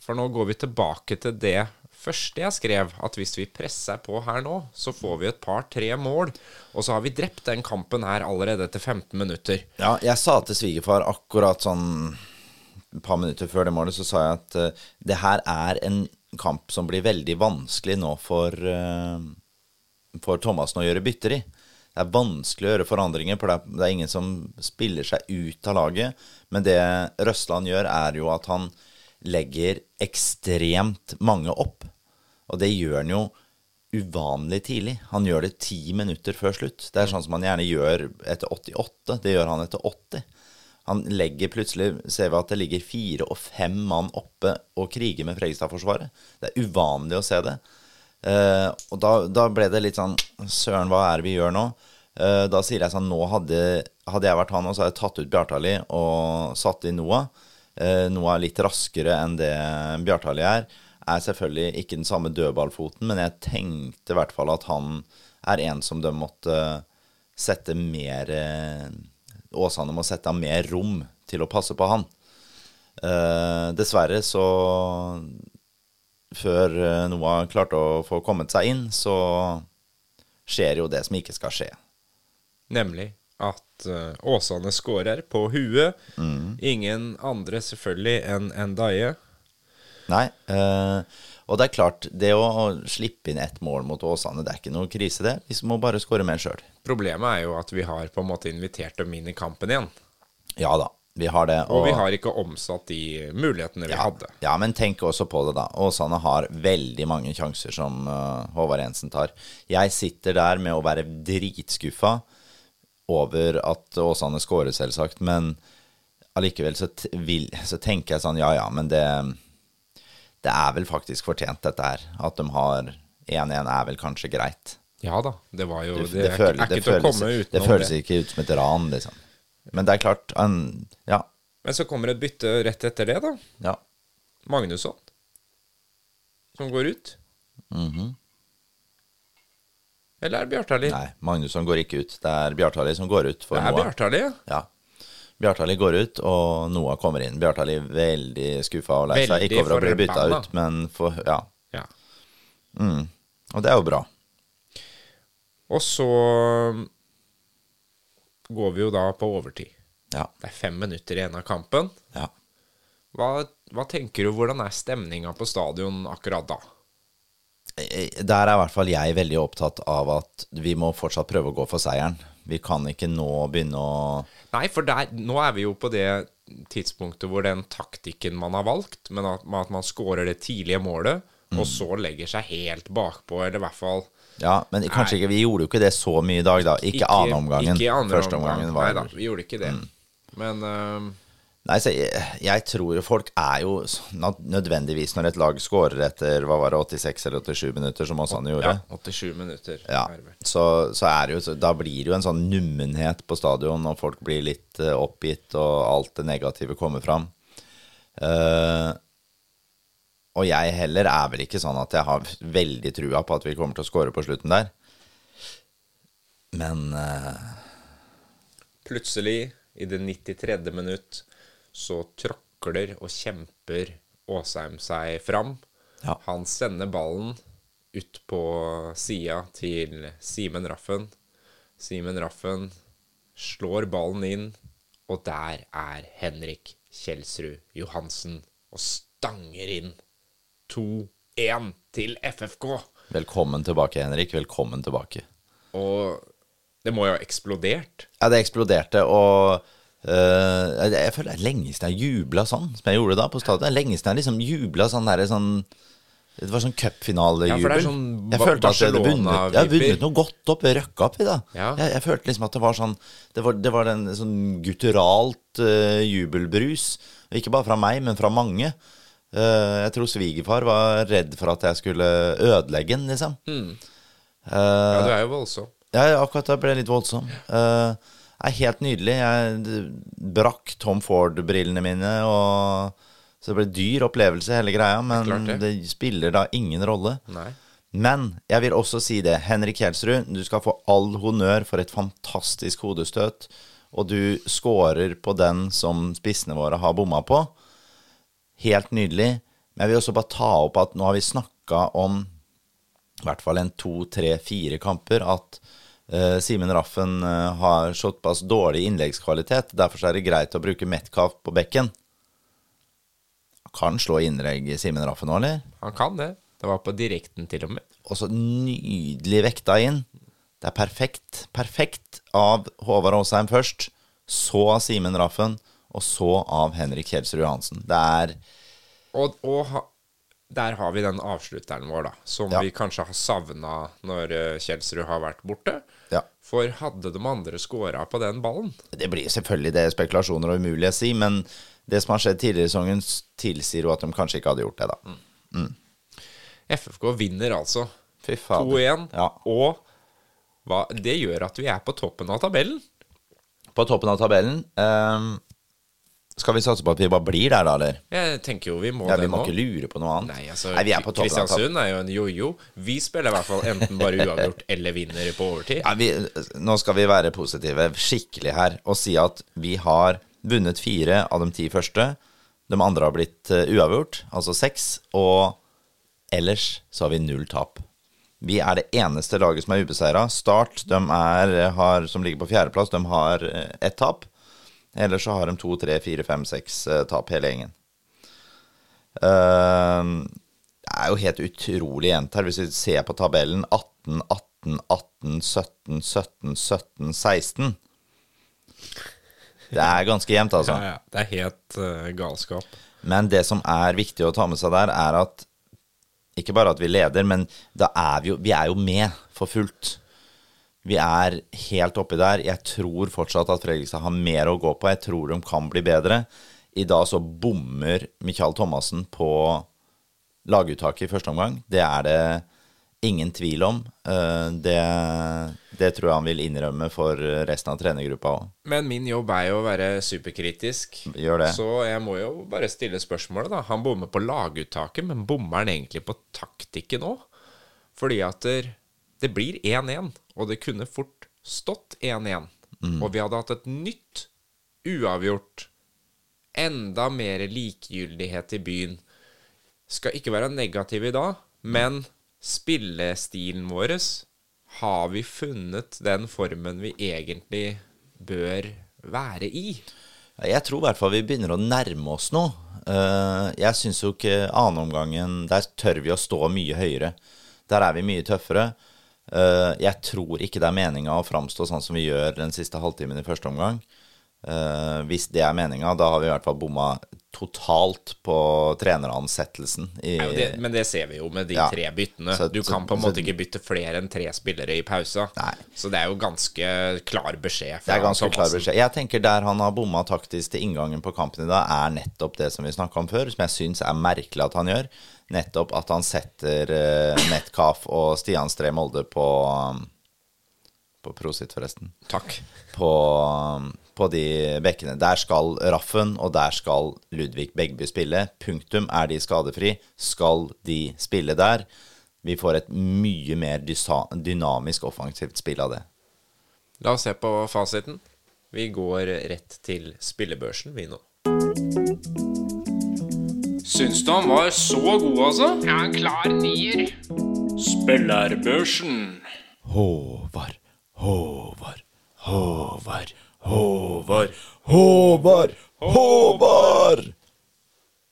[SPEAKER 2] For nå går vi tilbake til det første jeg skrev, at hvis vi presser på her nå, så får vi et par-tre mål. Og så har vi drept den kampen her allerede etter 15 minutter.
[SPEAKER 3] Ja, jeg sa til svigerfar akkurat sånn et par minutter før det målet, så sa jeg at uh, det her er en kamp som blir veldig vanskelig nå for, uh, for Thomassen å gjøre bytter i. Det er vanskelig å gjøre forandringer, for det er, det er ingen som spiller seg ut av laget. Men det Røsland gjør, er jo at han legger ekstremt mange opp. Og det gjør han jo uvanlig tidlig. Han gjør det ti minutter før slutt. Det er sånn som han gjerne gjør etter 88. Det gjør han etter 80. Han legger plutselig Ser vi at det ligger fire og fem mann oppe og kriger med Fredrikstad-forsvaret. Det er uvanlig å se det. Eh, og da, da ble det litt sånn Søren, hva er det vi gjør nå? Eh, da sier jeg sånn Nå hadde, hadde jeg vært han, og så hadde jeg tatt ut Bjartali og satt inn Noah. Eh, Noah er litt raskere enn det Bjartali er. Er selvfølgelig ikke den samme dødballfoten, men jeg tenkte i hvert fall at han er en som de måtte sette mer eh, Åsane må sette av mer rom til å passe på han. Eh, dessverre så Før eh, Noah klarte å få kommet seg inn, så skjer jo det som ikke skal skje.
[SPEAKER 2] Nemlig at Åsane skårer på huet.
[SPEAKER 3] Mm.
[SPEAKER 2] Ingen andre selvfølgelig enn Daie.
[SPEAKER 3] Nei. eh, og det er klart, det å slippe inn ett mål mot Åsane, det er ikke noe krise, det. Vi må bare skåre mer sjøl.
[SPEAKER 2] Problemet er jo at vi har på en måte invitert dem inn i kampen igjen.
[SPEAKER 3] Ja da, vi har det.
[SPEAKER 2] Og vi har ikke omsatt de mulighetene vi
[SPEAKER 3] ja,
[SPEAKER 2] hadde.
[SPEAKER 3] ja, men tenk også på det, da. Åsane har veldig mange sjanser som uh, Håvard Jensen tar. Jeg sitter der med å være dritskuffa over at Åsane skårer, selvsagt, men allikevel så, vil, så tenker jeg sånn, ja ja, men det Det er vel faktisk fortjent, dette her. At de har 1-1 er vel kanskje greit.
[SPEAKER 2] Ja da, det var jo
[SPEAKER 3] Det,
[SPEAKER 2] Det, er,
[SPEAKER 3] føles-
[SPEAKER 2] ikke- er
[SPEAKER 3] det
[SPEAKER 2] ikke til å komme utenom det
[SPEAKER 3] føles
[SPEAKER 2] det.
[SPEAKER 3] ikke ut som et ran, liksom. Men det er klart en, Ja.
[SPEAKER 2] Men så kommer et bytte rett etter det, da.
[SPEAKER 3] ja.
[SPEAKER 2] Magnusson. Som går ut. Eller er det Bjartali?
[SPEAKER 3] Nei, Magnusson går ikke ut. Det er Bjartali som går ut for
[SPEAKER 2] Det er Bjartali, ja.
[SPEAKER 3] Ja. Bjartali går ut, og Noah kommer inn. Bjartali veldig skuffa og lei seg. Ikke over å bli bytta ut, men for Ja.
[SPEAKER 2] ja.
[SPEAKER 3] Og det er jo bra.
[SPEAKER 2] Og så går vi jo da på overtid.
[SPEAKER 3] Ja.
[SPEAKER 2] Det er fem minutter igjen av kampen.
[SPEAKER 3] ja.
[SPEAKER 2] Hva, hva tenker du, hvordan er stemninga på stadion akkurat da?
[SPEAKER 3] Eh, Der er i hvert fall jeg veldig opptatt av at vi må fortsatt prøve å gå for seieren. Vi kan ikke nå begynne å
[SPEAKER 2] Nei, for der, nå er vi jo på det tidspunktet hvor den taktikken man har valgt, men at, at man scorer det tidlige målet,
[SPEAKER 3] Mm.
[SPEAKER 2] og så legger seg helt bakpå, eller i hvert fall
[SPEAKER 3] Ja, men kanskje ikke Vi gjorde jo ikke det så mye i dag, da. Ikke, annen omgangen.
[SPEAKER 2] Ikke andre
[SPEAKER 3] Første omgangen var
[SPEAKER 2] Nei da, vi gjorde ikke det.
[SPEAKER 3] Mm.
[SPEAKER 2] Men øhm,
[SPEAKER 3] Nei, så jeg, jeg tror jo folk er jo nødvendigvis når et lag scorer etter hva var det, 86 eller 87 minutter, som Åsane gjorde.
[SPEAKER 2] ja, 87 minutter.
[SPEAKER 3] Ja, så, så er det jo så Da blir det jo en sånn nummenhet på stadion, og folk blir litt eh, oppgitt, og alt det negative kommer fram. Uh, og jeg heller er vel ikke sånn at jeg har veldig trua på at vi kommer til å score på slutten der. Men uh...
[SPEAKER 2] Plutselig, i det 93. minutt, så tråkler og kjemper Åsheim seg fram.
[SPEAKER 3] Ja.
[SPEAKER 2] Han sender ballen ut på sida til Simen Raffen. Simen Raffen slår ballen inn, og der er Henrik Kjelsrud Johansen og stanger inn 2-1 til FFK.
[SPEAKER 3] velkommen tilbake, Henrik. Velkommen tilbake.
[SPEAKER 2] Og det må jo ha eksplodert.
[SPEAKER 3] Ja, det eksploderte, og eh, jeg, jeg føler det er lenge siden jeg jubla sånn som jeg gjorde da på stadion. Lenge siden jeg liksom jubla sånn derre sånn Det var sånn cupfinalejubel.
[SPEAKER 2] Ja, sånn
[SPEAKER 3] jeg følte at jeg hadde vunnet, jeg hadde vunnet noe godt opp, røkka opp i, da.
[SPEAKER 2] Ja.
[SPEAKER 3] Jeg, jeg følte liksom at det var sånn Det var, det var en sånn gutturalt uh, jubelbrus. Ikke bare fra meg, men fra mange. Uh, jeg tror svigerfar var redd for at jeg skulle ødelegge den, liksom.
[SPEAKER 2] Ja, du er jo voldsom.
[SPEAKER 3] Ja, akkurat da ble jeg litt voldsom. Uh, er helt nydelig. Jeg brakk Tom Ford-brillene mine, og så det ble dyr opplevelse, hele greia. Men
[SPEAKER 2] det,
[SPEAKER 3] det.
[SPEAKER 2] det.
[SPEAKER 3] spiller da ingen rolle.
[SPEAKER 2] Nei.
[SPEAKER 3] Men jeg vil også si det. Henrik Kjelsrud, du skal få all honnør for et fantastisk hodestøt. Og du scorer på den som spissene våre har bomma på. Helt nydelig. Men jeg vil også bare ta opp at nå har vi snakka om i hvert fall en to, tre, fire kamper at eh, Simen Raffen uh, har såpass dårlig innleggskvalitet. Derfor så er det greit å bruke Metcalf på bekken. Kan slå innlegg Simen Raffen nå, eller?
[SPEAKER 2] Han kan det. Det var på direkten til og med.
[SPEAKER 3] Og så nydelig vekta inn. Det er perfekt. Perfekt av Håvard Aasheim først, så av Simen Raffen, og så av Henrik Kjelsrud Johansen. Det er
[SPEAKER 2] Og, og ha, der har vi den avslutteren vår, da. Som
[SPEAKER 3] Ja.
[SPEAKER 2] vi kanskje har savna når eh, Kjelsrud har vært borte.
[SPEAKER 3] Ja.
[SPEAKER 2] For hadde de andre scora på den ballen
[SPEAKER 3] Det blir selvfølgelig det er spekulasjoner og umulig å si, men det som har skjedd tidligere i sesongen, tilsier jo at de kanskje ikke hadde gjort det, da.
[SPEAKER 2] FFK vinner altså 2-1.
[SPEAKER 3] Ja.
[SPEAKER 2] Og hva, det gjør at vi er på toppen av tabellen.
[SPEAKER 3] På toppen av tabellen ehm, Skal vi satse på at vi bare blir der, da, eller?
[SPEAKER 2] Jeg tenker jo vi må
[SPEAKER 3] Ja, Vi må
[SPEAKER 2] nå.
[SPEAKER 3] ikke lure på noe annet.
[SPEAKER 2] Nei, altså,
[SPEAKER 3] vi er på toppen.
[SPEAKER 2] Kristiansund er jo en jojo. Vi spiller i hvert fall enten bare uavgjort eller vinner på overtid.
[SPEAKER 3] Ja, vi, nå skal vi være positive skikkelig her og si at vi har vunnet fire av de ti første. De andre har blitt eh, uavgjort, altså seks. Og ellers så har vi null tap. Vi er det eneste laget som er ubeseira. Start, de er, har, som ligger på fjerdeplass, de har eh, ett tap. Ellers så har de to, tre, fire, fem, seks eh, tap, hele gjengen. Eh, det er jo helt utrolig jevnt her. Hvis vi ser på tabellen 18, 18, 18, 17, 17, 17, 16. Det er ganske jevnt, altså.
[SPEAKER 2] Ja, ja. Det er helt uh, galskap.
[SPEAKER 3] Men det som er viktig å ta med seg der, er at ikke bare at vi leder, men da er vi jo Vi er jo med for fullt. Vi er helt oppi der. Jeg tror fortsatt at Fredrikstad har mer å gå på. Jeg tror de kan bli bedre. I dag så bommer Michael Thomassen på laguttaket i første omgang. Det er det ingen tvil om. Eh, Det, det tror jeg han vil innrømme for resten av trenergruppa òg.
[SPEAKER 2] Men min jobb er jo å være superkritisk.
[SPEAKER 3] Gjør det.
[SPEAKER 2] Så jeg må jo bare stille spørsmålet, da. Han bommer på laguttaket, men bommer han egentlig på taktikken òg? Fordi at det, det blir 1-1, og det kunne fort stått 1-1. Og vi hadde hatt et nytt uavgjort. Enda mer likegyldighet i byen. Skal ikke være negativ i dag, men spillestilen vår har vi funnet den formen vi egentlig bør være i.
[SPEAKER 3] Jeg tror i hvert fall vi begynner å nærme oss noe. Eh, Jeg syns jo ikke annenomgangen Der tør vi å stå mye høyere. Der er vi mye tøffere. Eh, Jeg tror ikke det er meninga å framstå sånn som vi gjør den siste halvtimen i første omgang. Eh, Hvis det er meninga, da har vi i hvert fall bomma totalt på treneransettelsen. I,
[SPEAKER 2] Ja, det, men det ser vi jo med de
[SPEAKER 3] Ja.
[SPEAKER 2] tre byttene.
[SPEAKER 3] Så-
[SPEAKER 2] du kan på en
[SPEAKER 3] så-
[SPEAKER 2] måte ikke bytte flere enn tre spillere i pausa.
[SPEAKER 3] Nei.
[SPEAKER 2] Så det er jo ganske klar beskjed.
[SPEAKER 3] Det er ganske klar beskjed. Jeg tenker der han har bomma taktisk til inngangen på kampen i dag, er nettopp det som vi snakka om før, som jeg syns er merkelig at han gjør. Nettopp at han setter uh, Metcalf og Stian Stree Molde på um, På Prosit, forresten.
[SPEAKER 2] Takk.
[SPEAKER 3] På, um, på de bekkene. Der skal Raffen, og der skal Ludvig Begby spille. Punktum. Er de skadefri, skal de spille der. Vi får et mye mer dynamisk offensivt spill av det.
[SPEAKER 2] La oss se på fasiten. Vi går rett til spillebørsen, vi nå.
[SPEAKER 1] Syns du han var så god, altså? Ja, en klar nier. Spillerbørsen.
[SPEAKER 3] Håvard, Håvard, Håvard, Håvard, Håvard, Håvard!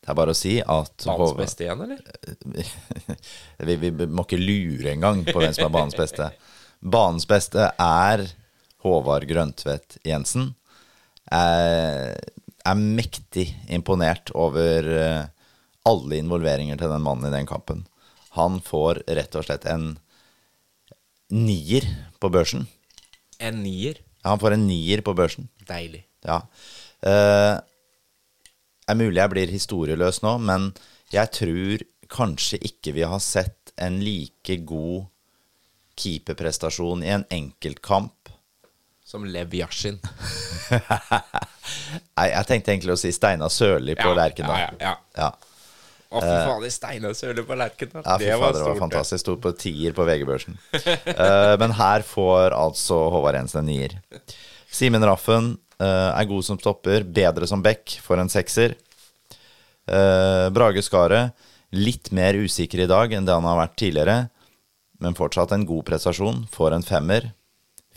[SPEAKER 3] Det er bare å si at
[SPEAKER 2] Banens beste igjen, eller?
[SPEAKER 3] vi, vi må ikke lure engang på hvem som er banens beste. Banens beste er Håvard Grøntvedt Jensen. Jeg er mektig imponert over eh, alle involveringer til den mannen i den kampen. Han får rett og slett en nier på børsen.
[SPEAKER 2] En nier.
[SPEAKER 3] Ja, han får en nier på børsen.
[SPEAKER 2] Deilig.
[SPEAKER 3] Ja. Eh, er mulig jeg blir historieløs nå, men jeg tror kanskje ikke vi har sett en like god keeperprestasjon i en enkeltkamp.
[SPEAKER 2] Som Lev Yashin.
[SPEAKER 3] Nei, jeg tenkte egentlig å si Steinar Sørli på
[SPEAKER 2] Ja,
[SPEAKER 3] Lerkendal.
[SPEAKER 2] ja, ja,
[SPEAKER 3] ja.
[SPEAKER 2] Å, fy fader, Steinar Sørli på Lerkendal.
[SPEAKER 3] Ja, fy fader, det var fantastisk. Sto på tier på VG-børsen. uh, men her får altså Håvard Jensen en nier. Simen Raffen uh, er god som stopper, bedre som back, for en sekser. Uh, Brage Skaret, litt mer usikker i dag enn det han har vært tidligere, men fortsatt en god prestasjon, får en femmer.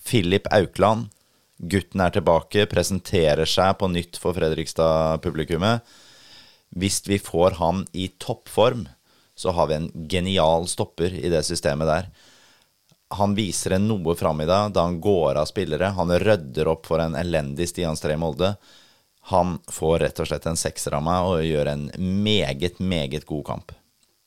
[SPEAKER 3] Filip Aukland, gutten er tilbake, presenterer seg på nytt for Fredrikstad-publikummet. Hvis vi får han i toppform, så har vi en genial stopper i det systemet der. Han viser en noe fram i dag da han går av spillere. Han rydder opp for en elendig Stian Stree Molde. Han får rett og slett en sekser av meg og gjør en meget, meget god kamp.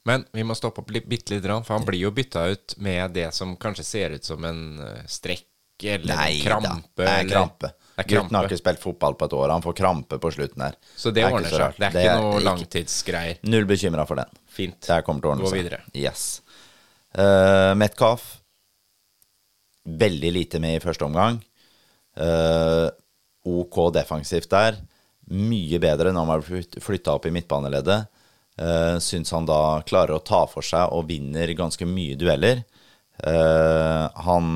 [SPEAKER 2] Men vi må stoppe opp litt, lite grann, for han blir jo bytta ut med det som kanskje ser ut som en eh, strekk eller
[SPEAKER 3] Nei
[SPEAKER 2] en
[SPEAKER 3] da,
[SPEAKER 2] krampe.
[SPEAKER 3] det er
[SPEAKER 2] eller-
[SPEAKER 3] krampe.
[SPEAKER 2] Det er
[SPEAKER 3] Gutten har ikke spilt fotball på et år. Han får krampe på slutten her.
[SPEAKER 2] Så det
[SPEAKER 3] det
[SPEAKER 2] ordner seg. Det er ikke noe langtidsgreier.
[SPEAKER 3] Null bekymra for den.
[SPEAKER 2] Fint.
[SPEAKER 3] Det kommer til å ordne
[SPEAKER 2] Gå videre.
[SPEAKER 3] Yes. Uh, Metcalf Veldig lite med i første omgang. Uh, ok defensivt der. Mye bedre når man har flytta opp i midtbaneleddet. Uh, Syns han da klarer å ta for seg og vinner ganske mye dueller. Uh, han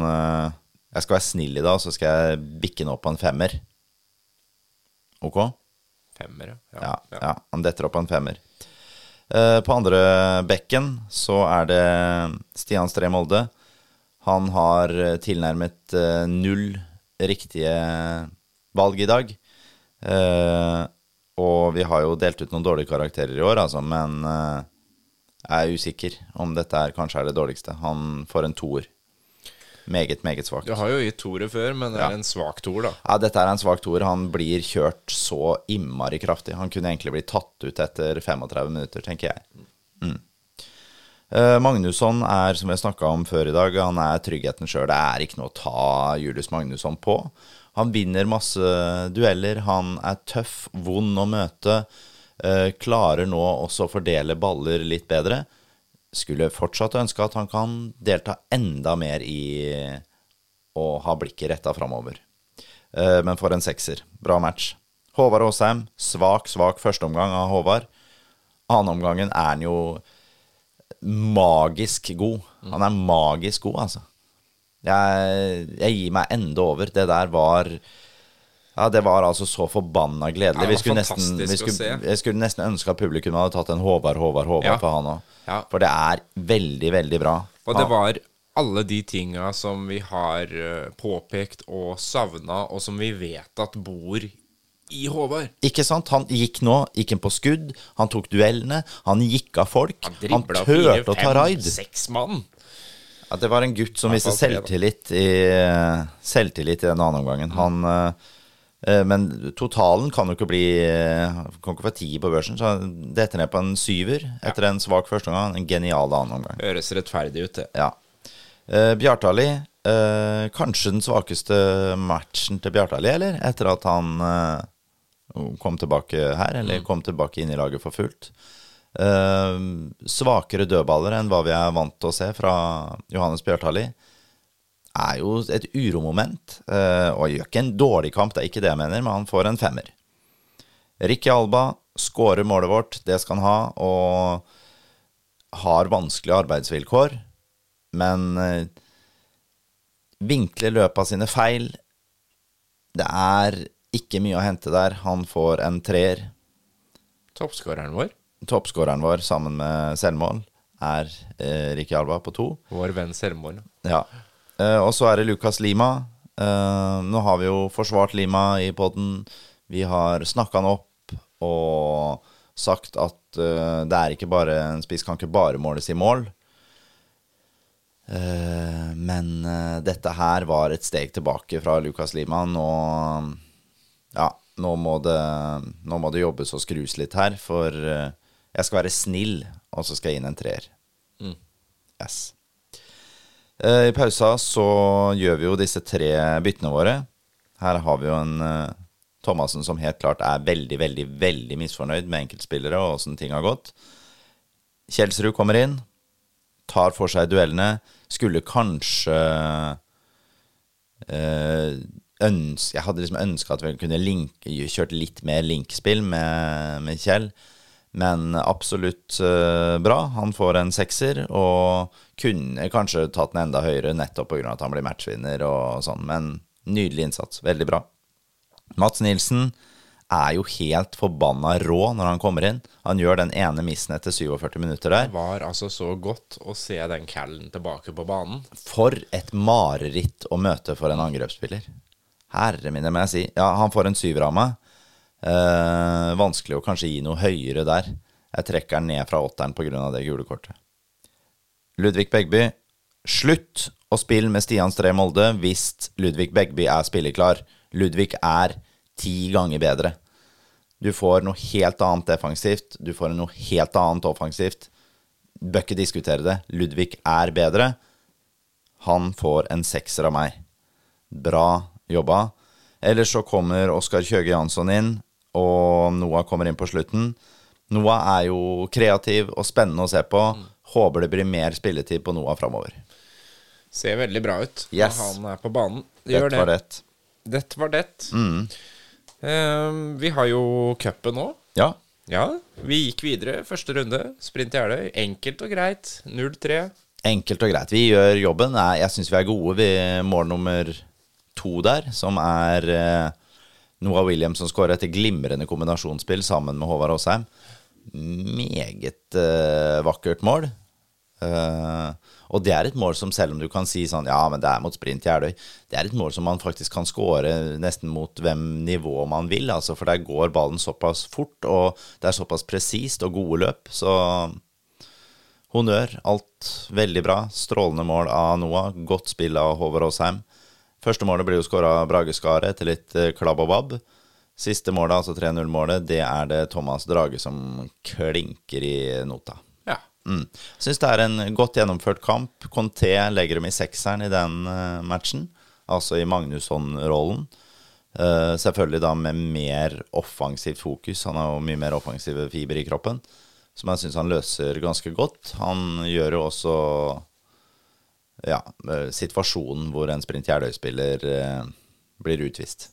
[SPEAKER 3] Jeg skal være snill i dag, så skal jeg bikke den opp på en femmer. Ok?
[SPEAKER 2] Femmer,
[SPEAKER 3] Ja, ja. han detter opp på en femmer. Eh, på andre bekken så er det Stian Stree Molde. Han har eh, tilnærmet eh, null riktige valg i dag. Eh, og vi har jo delt ut noen dårlige karakterer i år, altså, men eh, jeg er usikker om dette er, kanskje er det dårligste. Han får en toer. Meget, meget svakt.
[SPEAKER 2] Du har jo gitt toere før, men det er
[SPEAKER 3] Ja.
[SPEAKER 2] en svak toer, da.
[SPEAKER 3] Ja, dette er en svak toer. Han blir kjørt så innmari kraftig. Han kunne egentlig blitt tatt ut etter 35 minutter, tenker jeg. Mm. Uh, Magnusson er, som vi snakka om før i dag, han er tryggheten sjøl. Det er ikke noe å ta Julius Magnusson på. Han vinner masse dueller. Han er tøff, vond å møte. Uh, klarer nå også å fordele baller litt bedre. Skulle fortsatt ønske at han kan delta enda mer i å ha blikket retta framover. Eh, men for en sekser. Bra match. Håvard Aasheim, svak, svak førsteomgang av Håvard. Annenomgangen er han jo magisk god. Han er magisk god, altså. Jeg, jeg gir meg enda over. Det der var Ja, det var altså så forbanna gledelig.
[SPEAKER 2] Ja,
[SPEAKER 3] skulle nesten, skulle, jeg skulle nesten ønske at publikum hadde tatt en Håvard, Håvard, Håvard
[SPEAKER 2] Ja.
[SPEAKER 3] for han òg.
[SPEAKER 2] Ja.
[SPEAKER 3] For det er veldig, veldig bra.
[SPEAKER 2] Og det var alle de tinga som vi har eh, påpekt og savna, og som vi vet at bor i Håvard.
[SPEAKER 3] Ikke sant? Han gikk nå, gikk inn på skudd, han tok duellene, han gikk av folk. Han,
[SPEAKER 2] han
[SPEAKER 3] turte å ta raid.
[SPEAKER 2] seks mann.
[SPEAKER 3] Ja, det var en gutt som viste selvtillit i, selvtillit i den andre omgangen. Han, eh, eh, men totalen kan jo ikke bli eh, Kan ikke få ti på børsen. Så detter ned på en syver etter en svak første omgang. En genial annen omgang.
[SPEAKER 2] Høres rettferdig ut, det.
[SPEAKER 3] Ja. Uh, Bjartali, uh, kanskje den svakeste matchen til Bjartali, eller? Etter at han uh, kom tilbake her, eller
[SPEAKER 2] Mm.
[SPEAKER 3] kom tilbake inn i laget for fullt. Eh, svakere dødballer enn hva vi er vant til å se fra Johannes Bjartali. Er jo et uromoment, eh, og gjør ikke en dårlig kamp, det er ikke det jeg mener, men han får en femmer. Ricky Alba skårer målet vårt, det skal han ha, og har vanskelige arbeidsvilkår, men eh, vinkler løpet av sine feil. Det er ikke mye å hente der. Han får en treer.
[SPEAKER 2] Toppskåreren vår,
[SPEAKER 3] Toppskåreren vår sammen med selvmål er eh, Ricky Alba på to.
[SPEAKER 2] vår venn Selvmål.
[SPEAKER 3] Ja. Eh, og så er det Lukas Lima. Eh, nå har vi jo forsvart Lima i poden. Vi har snakka han opp og sagt at eh, det er ikke bare en spiss kan ikke bare måles i mål. Men dette her var et steg tilbake fra Lukas Lima. Nå Ja, nå må det, nå må det jobbes og skrus litt her, for jeg skal være snill, og så skal jeg inn en treer. Yes. Eh, I pausa så gjør vi jo disse tre byttene våre. Her har vi jo en eh, Thomassen som helt klart er veldig, veldig, veldig misfornøyd med enkeltspillere og åssen ting har gått. Kjelsrud kommer inn, tar for seg duellene. Skulle kanskje øh, ønske, Jeg hadde liksom ønska at vi kunne link, kjørt litt mer linkspill med, med Kjell. Men absolutt eh, bra. Han får en sekser, og kunne kanskje tatt den enda høyere nettopp pga. at han blir matchvinner og sånn. Men nydelig innsats. Veldig bra. Mats Nilsen er jo helt forbanna rå når han kommer inn. Han gjør den ene missen etter 47 minutter der.
[SPEAKER 2] Det var altså så godt å se den callen tilbake på banen.
[SPEAKER 3] For et mareritt å møte for en angrepsspiller. Herre mine, må jeg si. Ja, han får en syver av meg. Eh, vanskelig å kanskje gi noe høyere der. Jeg trekker den ned fra åtteren pga. det gule kortet. Ludvig Begby, slutt å spille med Stian Stree Molde hvis Ludvig Begby er spilleklar. Ludvig er ti ganger bedre. Du får noe helt annet defensivt. Du får noe helt annet offensivt. Bør ikke diskutere det. Ludvig er bedre. Han får en sekser av meg. Bra jobba. Ellers så kommer Oskar Kjøge Jansson inn, og Noah kommer inn på slutten. Noah er jo kreativ og spennende å se på. Håper det blir mer spilletid på Noah framover.
[SPEAKER 2] Ser veldig bra ut
[SPEAKER 3] Yes.
[SPEAKER 2] når han er på banen. Det gjør
[SPEAKER 3] Dette var
[SPEAKER 2] det.
[SPEAKER 3] det.
[SPEAKER 2] Dette var det. Ehm, vi har jo cupen nå.
[SPEAKER 3] Ja.
[SPEAKER 2] Ja, vi gikk videre. Første runde. Sprint i Jeløy. Enkelt og greit. 0-3.
[SPEAKER 3] Enkelt og greit. Vi gjør jobben. Jeg syns vi er gode ved mål nummer to der, som er eh, Noah Williams som skårer etter glimrende kombinasjonsspill sammen med Håvard Aasheim. Meget uh, vakkert mål. Uh, og det er et mål som selv om du kan si sånn Ja, men det er mot Sprint Jeløy. Det er et mål som man faktisk kan skåre nesten mot hvem nivå man vil. Altså, for der går ballen såpass fort, og det er såpass presist og gode løp. Så honnør. Alt veldig bra. Strålende mål av Noah. Godt spill av Håvard Aasheim. Første målet blir jo skåra av Brage Skaret etter litt eh, klabb og babb. Siste målet, altså 3-0-målet, det er det Thomas Drage som klinker i nota.
[SPEAKER 2] Ja.
[SPEAKER 3] Mm. Syns det er en godt gjennomført kamp. Conté legger dem i sekseren i den eh, matchen, altså i Magnusson-rollen. Uh, selvfølgelig da med mer offensivt fokus. Han har jo mye mer offensive fiber i kroppen, som jeg syns han løser ganske godt. Han gjør jo også ja, eh, situasjonen hvor en Sprint Jeløy-spiller eh, blir utvist.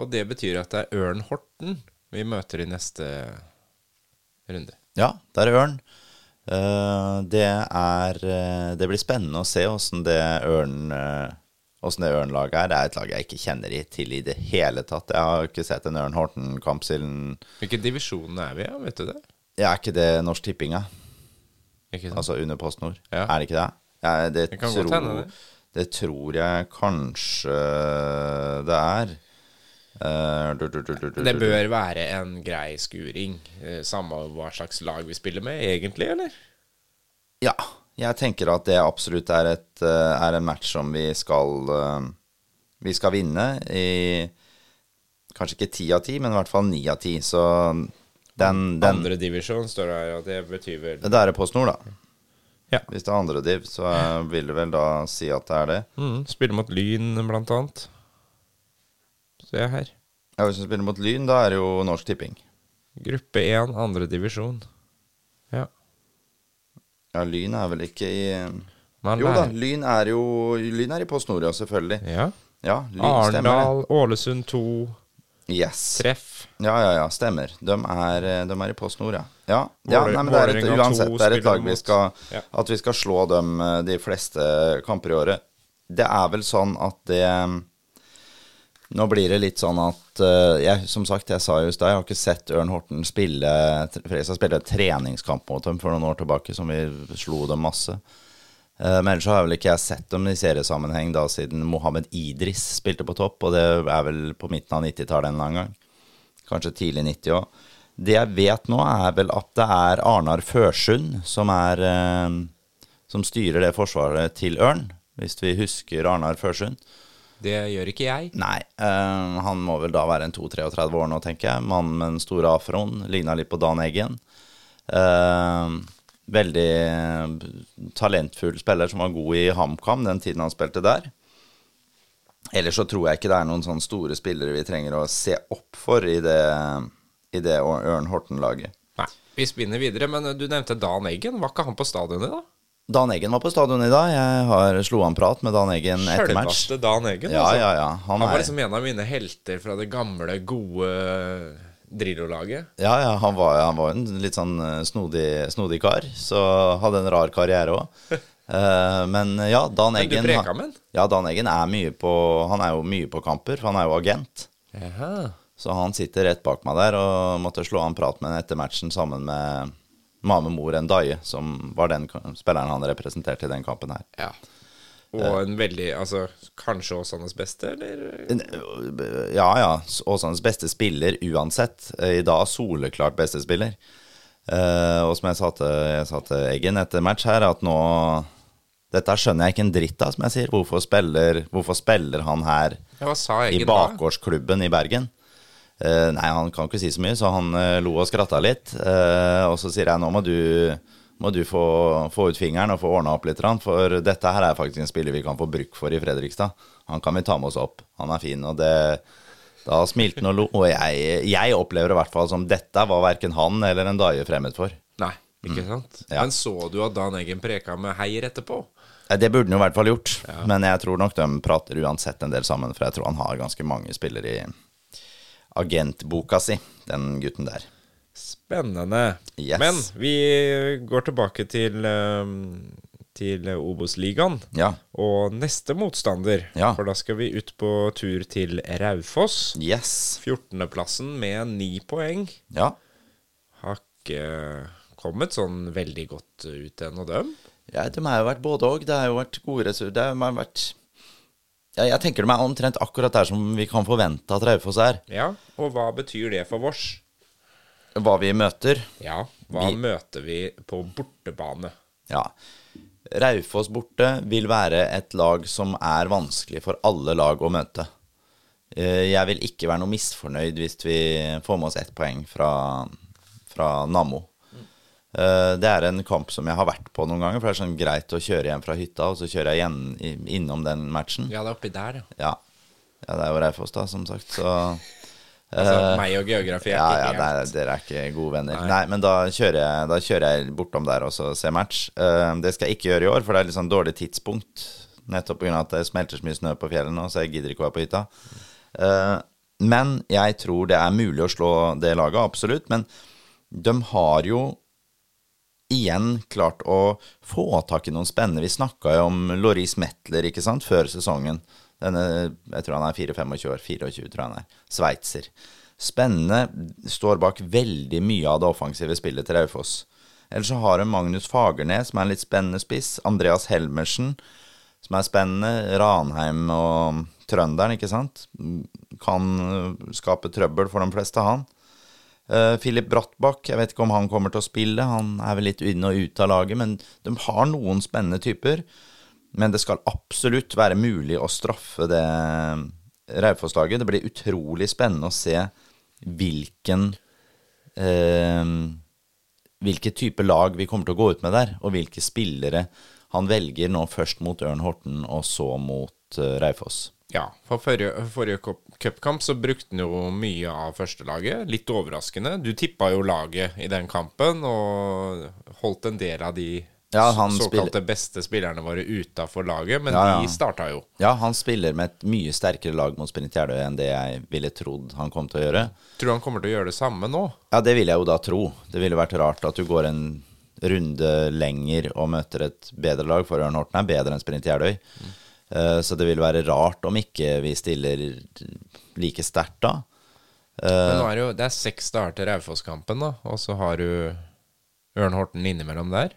[SPEAKER 2] Og det betyr at det er Ørn Horten vi møter i neste runde.
[SPEAKER 3] Ja, det er Ørn. Eh, det er eh, Det blir spennende å se åssen det Ørn eh, Åssen det Ørn-laget er. Det er et lag jeg ikke kjenner i til i det hele tatt. Jeg har ikke sett en Ørn Horten-kamp siden
[SPEAKER 2] Hvilken divisjon er vi i, vet du det?
[SPEAKER 3] Ja, er ikke det Norsk Tipping,
[SPEAKER 2] da?
[SPEAKER 3] Altså under Post Nord?
[SPEAKER 2] Ja.
[SPEAKER 3] Er det ikke det? Ja, det,
[SPEAKER 2] Det
[SPEAKER 3] tror,
[SPEAKER 2] hende, det.
[SPEAKER 3] det tror jeg kanskje det er. Eh, du, du, du, du, du,
[SPEAKER 2] Det bør være en grei skuring, eh, samme hva slags lag vi spiller med, egentlig, eller?
[SPEAKER 3] Ja, jeg tenker at det absolutt er, et, eh, er en match som vi skal Vi skal vinne i Kanskje ikke ti av ti, men i hvert fall ni av ti. Så den, den
[SPEAKER 2] Andre divisjon står det her, og det betyr vel
[SPEAKER 3] Det er Post Nord, da.
[SPEAKER 2] Ja.
[SPEAKER 3] Hvis det er andre div, så vil det vel da si at det er det.
[SPEAKER 2] mm, Spiller mot Lyn, blant annet. Se her.
[SPEAKER 3] Ja, Hvis du spiller mot Lyn, da er det jo Norsk Tipping.
[SPEAKER 2] Gruppe 1, andre divisjon. Ja.
[SPEAKER 3] Ja, Lyn er vel ikke i
[SPEAKER 2] Man
[SPEAKER 3] Jo da, Lyn er jo Lyn er i Post Nord, selvfølgelig.
[SPEAKER 2] Ja.
[SPEAKER 3] Ja, Lyn stemmer.
[SPEAKER 2] Arendal, Ålesund 2,
[SPEAKER 3] Yes.
[SPEAKER 2] treff.
[SPEAKER 3] Ja, ja, ja, stemmer. De er, eh, de er i Post Nord, ja. Ja, ja nei, men det er et, uansett, det er et lag vi skal At vi skal slå dem eh, de fleste kamper i året. Det er vel sånn at det Nå blir det litt sånn at eh, jeg, Som sagt, jeg sa jo i stad, jeg har ikke sett Ørn Horten spille Fredrikstad spille treningskamp mot dem for noen år tilbake, som vi slo dem masse. Eh, Men ellers har vel ikke jeg sett dem i seriesammenheng da siden Mohammed Idris spilte på topp, og det er vel på midten av 90-tallet en eller annen gang. Kanskje tidlig 90 òg. Det jeg vet nå, er vel at det er Arnar Førsund som er eh, Som styrer det forsvaret til Ørn, hvis vi husker Arnar Førsund.
[SPEAKER 2] Det gjør ikke jeg.
[SPEAKER 3] Nei, eh, han må vel da være en 32-33 år nå, tenker jeg. Mann med den store afroen. Ligna litt på Dan Eggen. Eh, veldig talentfull spiller som var god i HamKam den tiden han spilte der. Ellers så tror jeg ikke det er noen sånne store spillere vi trenger å se opp for i det, i det Ørn Horten-laget.
[SPEAKER 2] Nei. Vi spinner videre, men du nevnte Dan Eggen. Var ikke han på stadionet, da?
[SPEAKER 3] Dan Eggen var på stadion i dag. Jeg har slo han prat med Dan Eggen etter match.
[SPEAKER 2] Sjølveste Dan Eggen,
[SPEAKER 3] Ja,
[SPEAKER 2] altså.
[SPEAKER 3] ja, ja. Han
[SPEAKER 2] Han var
[SPEAKER 3] er
[SPEAKER 2] liksom en av mine helter fra det gamle, gode Drillo-laget.
[SPEAKER 3] Ja, ja, han var, han var en litt sånn eh, snodig, snodig kar, så hadde en rar karriere òg. men ja, Dan Eggen
[SPEAKER 2] Men du preka med han?
[SPEAKER 3] Ja, Dan Eggen er mye på Han er jo mye på kamper, for han er jo agent.
[SPEAKER 2] Jaha.
[SPEAKER 3] Så han sitter rett bak meg der og måtte slå en prat med ham etter matchen sammen med Mame Mor Ndaye, som var den spilleren han representerte i den kampen her.
[SPEAKER 2] Ja. Og en veldig Altså, kanskje Åsanes beste, eller?
[SPEAKER 3] Ja, ja. Åsanes beste spiller uansett. I dag soleklart beste spiller. Eh, og som jeg sa, til, jeg sa til Eggen etter match her, at nå Dette skjønner jeg ikke en dritt av, som jeg sier. Hvorfor spiller, hvorfor spiller han her i bakgårdsklubben i Bergen? Uh, nei, han kan ikke si så mye, så han uh, lo og skratta litt. Uh, og så sier jeg nå må du, må du få, få ut fingeren og få ordna opp litt, for dette her er faktisk en spiller vi kan få bruk for i Fredrikstad. Han kan vi ta med oss opp. Han er fin. Og det, da smilte han og lo. Og jeg, jeg opplever i hvert fall som dette var verken han eller en Daje fremmed for.
[SPEAKER 2] Nei, ikke sant?
[SPEAKER 3] Ja.
[SPEAKER 2] Men så du at Dan Eggen preka med Heier etterpå?
[SPEAKER 3] Eh, Det burde han jo i hvert fall gjort. Men jeg tror nok de prater uansett en del sammen, for jeg tror han har ganske mange spillere i agentboka si, den gutten der.
[SPEAKER 2] Spennende.
[SPEAKER 3] Yes.
[SPEAKER 2] Men vi går tilbake til, um, til Obos-ligaen.
[SPEAKER 3] Ja.
[SPEAKER 2] Og neste motstander,
[SPEAKER 3] Ja.
[SPEAKER 2] for da skal vi ut på tur til Raufoss.
[SPEAKER 3] Yes.
[SPEAKER 2] 14.-plassen med ni poeng.
[SPEAKER 3] Ja.
[SPEAKER 2] Har ikke kommet sånn veldig godt ut ennå, dem.
[SPEAKER 3] Ja de har jo vært både og. Det har jo vært gode ressurser. Det har vært ja, Jeg tenker de er omtrent akkurat der som vi kan forvente at Raufoss er.
[SPEAKER 2] Ja, og hva betyr det for vårs?
[SPEAKER 3] Hva vi møter.
[SPEAKER 2] Ja, hva
[SPEAKER 3] Vi-
[SPEAKER 2] møter vi på bortebane?
[SPEAKER 3] Ja. Raufoss borte vil være et lag som er vanskelig for alle lag å møte. Eh, Jeg vil ikke være noe misfornøyd hvis vi får med oss ett poeng fra, fra Nammo. Eh, det er en kamp som jeg har vært på noen ganger, for det er sånn greit å kjøre hjem fra hytta, og så kjører jeg igjen innom den matchen.
[SPEAKER 2] Ja, det er oppi der, ja.
[SPEAKER 3] Ja, ja det er jo Raufoss, da, som sagt, så
[SPEAKER 2] Altså, meg og geografi er
[SPEAKER 3] ja,
[SPEAKER 2] ikke
[SPEAKER 3] ja,
[SPEAKER 2] helt
[SPEAKER 3] dere er ikke gode venner. Nei, men da kjører, jeg, da kjører jeg bortom der og så ser match. Uh, det skal jeg ikke gjøre i år, for det er litt sånn dårlig tidspunkt. Nettopp pga. at det smelter så mye snø på fjellet nå, så jeg gidder ikke å være på hytta. Uh, men jeg tror det er mulig å slå det laget, absolutt. Men de har jo igjen klart å få tak i noen spennende. Vi snakka jo om Loris Metler ikke sant, før sesongen. Denne, jeg tror han er 4-25 år. 24, tror han er. Sveitser. Spennende. Står bak veldig mye av det offensive spillet til Raufoss. Ellers så har hun Magnus Fagernes, som er en litt spennende spiss. Andreas Helmersen, som er spennende. Ranheim og trønderen, ikke sant. Kan skape trøbbel for de fleste, han. Uh, Philip Brattbakk, jeg vet ikke om han kommer til å spille. Han er vel litt inne og ut av laget, men de har noen spennende typer. Men det skal absolutt være mulig å straffe det Raufoss-laget. Det blir utrolig spennende å se hvilken uh, Hvilke type lag vi kommer til å gå ut med der, og hvilke spillere han velger nå først mot Ørn Horten og så mot uh, Raufoss.
[SPEAKER 2] Ja, for forrige, forrige cupkamp så brukte han jo mye av førstelaget. Litt overraskende. Du tippa jo laget i den kampen, og holdt en del av de
[SPEAKER 3] ja,
[SPEAKER 2] såkalte
[SPEAKER 3] spiller.
[SPEAKER 2] beste spillerne våre utafor laget, men
[SPEAKER 3] Ja, ja.
[SPEAKER 2] de starta jo.
[SPEAKER 3] Ja, han spiller med et mye sterkere lag mot Sprint Jeløy enn det jeg ville trodd han kom til å gjøre.
[SPEAKER 2] Tror du han kommer til å gjøre det samme nå?
[SPEAKER 3] Ja, det vil jeg jo da tro. Det ville vært rart at du går en runde lenger og møter et bedre lag, for Ørn Horten er bedre enn Sprint Jeløy. Eh, Så det vil være rart om ikke vi stiller like sterkt da.
[SPEAKER 2] Men nå er det jo Det er seks starter Raufoss-kampen, da, og så har du Ørn Horten innimellom der.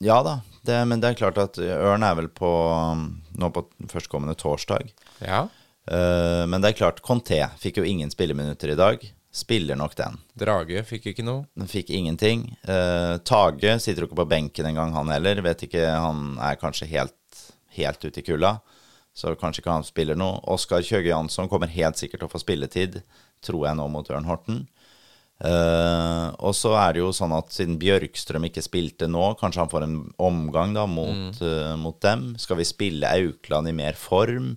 [SPEAKER 3] Ja da, det, men det er klart at Ørn er vel på nå på førstkommende torsdag.
[SPEAKER 2] Ja.
[SPEAKER 3] Eh, Men det er klart, Conté fikk jo ingen spilleminutter i dag. Spiller nok den.
[SPEAKER 2] Drage fikk ikke noe.
[SPEAKER 3] Den fikk ingenting. Eh, Tage sitter jo ikke på benken engang, han heller. Vet ikke, Han er kanskje helt, helt ute i kulda, så kanskje ikke han spiller noe. Oskar Kjøge Jansson kommer helt sikkert til å få spilletid, tror jeg nå, mot Ørn Horten. Uh, og så er det jo sånn at siden Bjørkstrøm ikke spilte nå, kanskje han får en omgang da mot, eh, mot dem. Skal vi spille Aukland i mer form?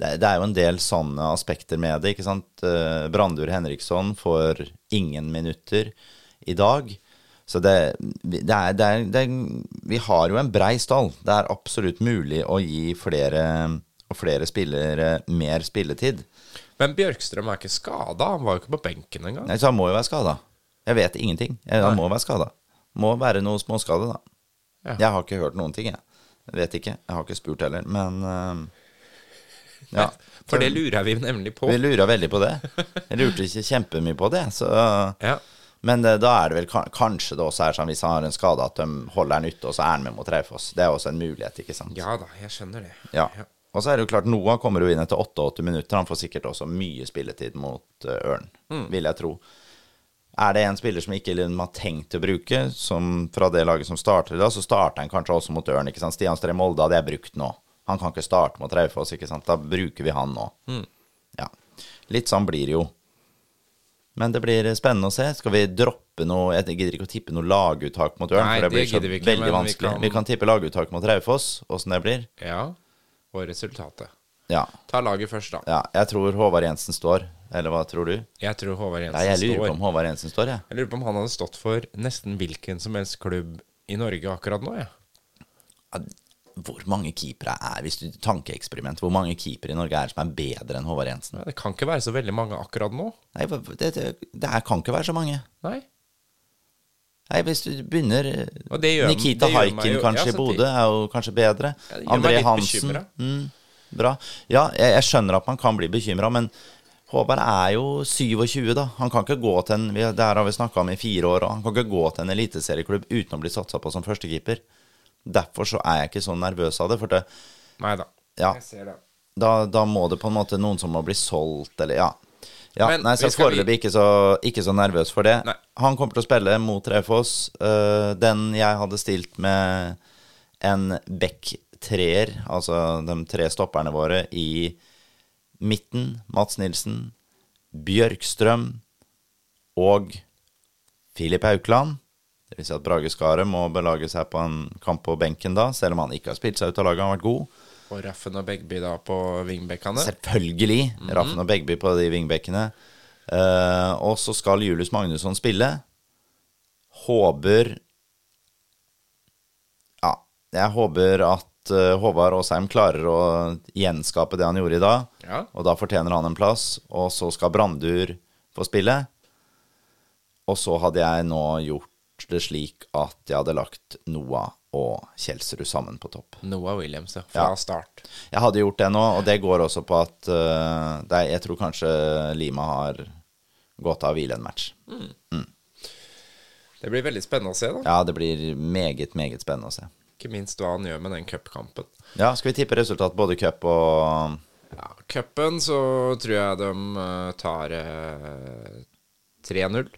[SPEAKER 3] Det, det er jo en del sånne aspekter med det. ikke sant? Uh, Brandur Henriksson får ingen minutter i dag. Så det, det, er, det, er, det Vi har jo en brei stall. Det er absolutt mulig å gi flere, og flere spillere mer spilletid.
[SPEAKER 2] Men Bjørkstrøm er ikke skada. Han var jo ikke på benken engang.
[SPEAKER 3] Nei, så han må jo være skada. Jeg vet ingenting. Jeg, han må være skada. Må være noe småskade, da.
[SPEAKER 2] Ja.
[SPEAKER 3] Jeg har ikke hørt noen ting, jeg. jeg. Vet ikke. Jeg har ikke spurt heller. Men uh, ja.
[SPEAKER 2] For det lurer vi nemlig på.
[SPEAKER 3] Vi lurer veldig på det. Jeg lurte ikke kjempemye på det. Så,
[SPEAKER 2] Ja.
[SPEAKER 3] men det, da er det vel kanskje det også er sånn hvis han har en skade, at de holder han ute, og så er han med mot Raufoss. Det er også en mulighet, ikke sant.
[SPEAKER 2] ja da, jeg skjønner det.
[SPEAKER 3] Ja. Og så er det jo klart, Noah kommer jo inn etter 88 minutter. Han får sikkert også mye spilletid mot Ørn, Ørn, vil jeg tro. Er det en spiller som ikke Lund har tenkt å bruke, som fra det laget som starter da, så starter han kanskje også mot Ørn. ikke sant? Stian Stree Molde hadde jeg brukt nå. Han kan ikke starte mot Raufoss, ikke sant. Da bruker vi han nå. Ja. Litt sånn blir det jo. Men det blir spennende å se. Skal vi droppe noe Jeg gidder ikke å tippe noe laguttak mot Ørn,
[SPEAKER 2] Nei,
[SPEAKER 3] for det
[SPEAKER 2] det
[SPEAKER 3] blir så
[SPEAKER 2] vi ikke,
[SPEAKER 3] veldig
[SPEAKER 2] vi
[SPEAKER 3] vanskelig.
[SPEAKER 2] kan-
[SPEAKER 3] Vi kan tippe laguttak mot Raufoss, åssen det blir.
[SPEAKER 2] Ja. Og resultatet.
[SPEAKER 3] Ja.
[SPEAKER 2] Ta laget først, da.
[SPEAKER 3] Ja, jeg tror Håvard Jensen står. Eller hva tror du?
[SPEAKER 2] Jeg tror Håvard Jensen
[SPEAKER 3] Nei, jeg lurer på om Håvard Jensen står, jeg.
[SPEAKER 2] Jeg lurer på om han hadde stått for nesten hvilken som helst klubb i Norge akkurat nå, jeg.
[SPEAKER 3] Ja, Hvor mange keepere er Hvis du tankeeksperiment, hvor mange keepere i Norge er som er bedre enn Håvard Jensen?
[SPEAKER 2] Ja, det kan ikke være så veldig mange akkurat nå.
[SPEAKER 3] Nei, det, det, det kan ikke være så mange.
[SPEAKER 2] Nei.
[SPEAKER 3] Nei, hvis du begynner
[SPEAKER 2] det gjør-
[SPEAKER 3] Nikita Haikin
[SPEAKER 2] jo-
[SPEAKER 3] kanskje
[SPEAKER 2] ja,
[SPEAKER 3] i Bodø er jo kanskje bedre.
[SPEAKER 2] Ja,
[SPEAKER 3] André Hansen. Mm, bra. Ja, jeg, jeg skjønner at man kan bli bekymra, men Håvard er jo 27, da. Han kan ikke gå til en vi- Det her har vi snakka om i fire år, og han kan ikke gå til en eliteserieklubb uten å bli satsa på som førstekeeper. Derfor så er jeg ikke så nervøs av det. For det,
[SPEAKER 2] Nei da.
[SPEAKER 3] Ja.
[SPEAKER 2] Jeg ser det.
[SPEAKER 3] da, da må det på en måte noen som må bli solgt, eller ja. Ja
[SPEAKER 2] Men
[SPEAKER 3] nei, så foreløpig ikke, så- ikke så nervøs for det.
[SPEAKER 2] Nei.
[SPEAKER 3] Han kommer til å spille mot Raufoss. Uh, den jeg hadde stilt med en back-treer, altså de tre stopperne våre, i midten, Mats Nilsen, Bjørkstrøm og Filip Haukland. Det vil si at Brage Skaret må belage seg på en kamp på benken da, selv om han ikke har spilt seg ut av laget, han har vært god.
[SPEAKER 2] Og Raffen og Begby da på vingbekkene.
[SPEAKER 3] Selvfølgelig. Raffen og Begby på de vingbekkene. Uh, og så skal Julius Magnusson spille. Håper Ja, jeg håper at uh, Håvard Aasheim klarer å gjenskape det han gjorde i dag.
[SPEAKER 2] Ja.
[SPEAKER 3] Og da fortjener han en plass. Og så skal Brandur få spille. Og så hadde jeg nå gjort det slik at jeg hadde lagt Noah og Kjelsrud sammen på topp.
[SPEAKER 2] Noah Williams, ja. Fra
[SPEAKER 3] Ja.
[SPEAKER 2] start.
[SPEAKER 3] Jeg hadde gjort det nå, og det går også på at uh, er, jeg tror kanskje Lima har gått av hvile en match.
[SPEAKER 2] Det blir veldig spennende å se, da.
[SPEAKER 3] Ja, det blir meget, meget spennende å se.
[SPEAKER 2] Ikke minst hva han gjør med den cupkampen.
[SPEAKER 3] Ja, skal vi tippe resultat både cup og
[SPEAKER 2] Ja, cupen så tror jeg de eh, tar uh, 3-0.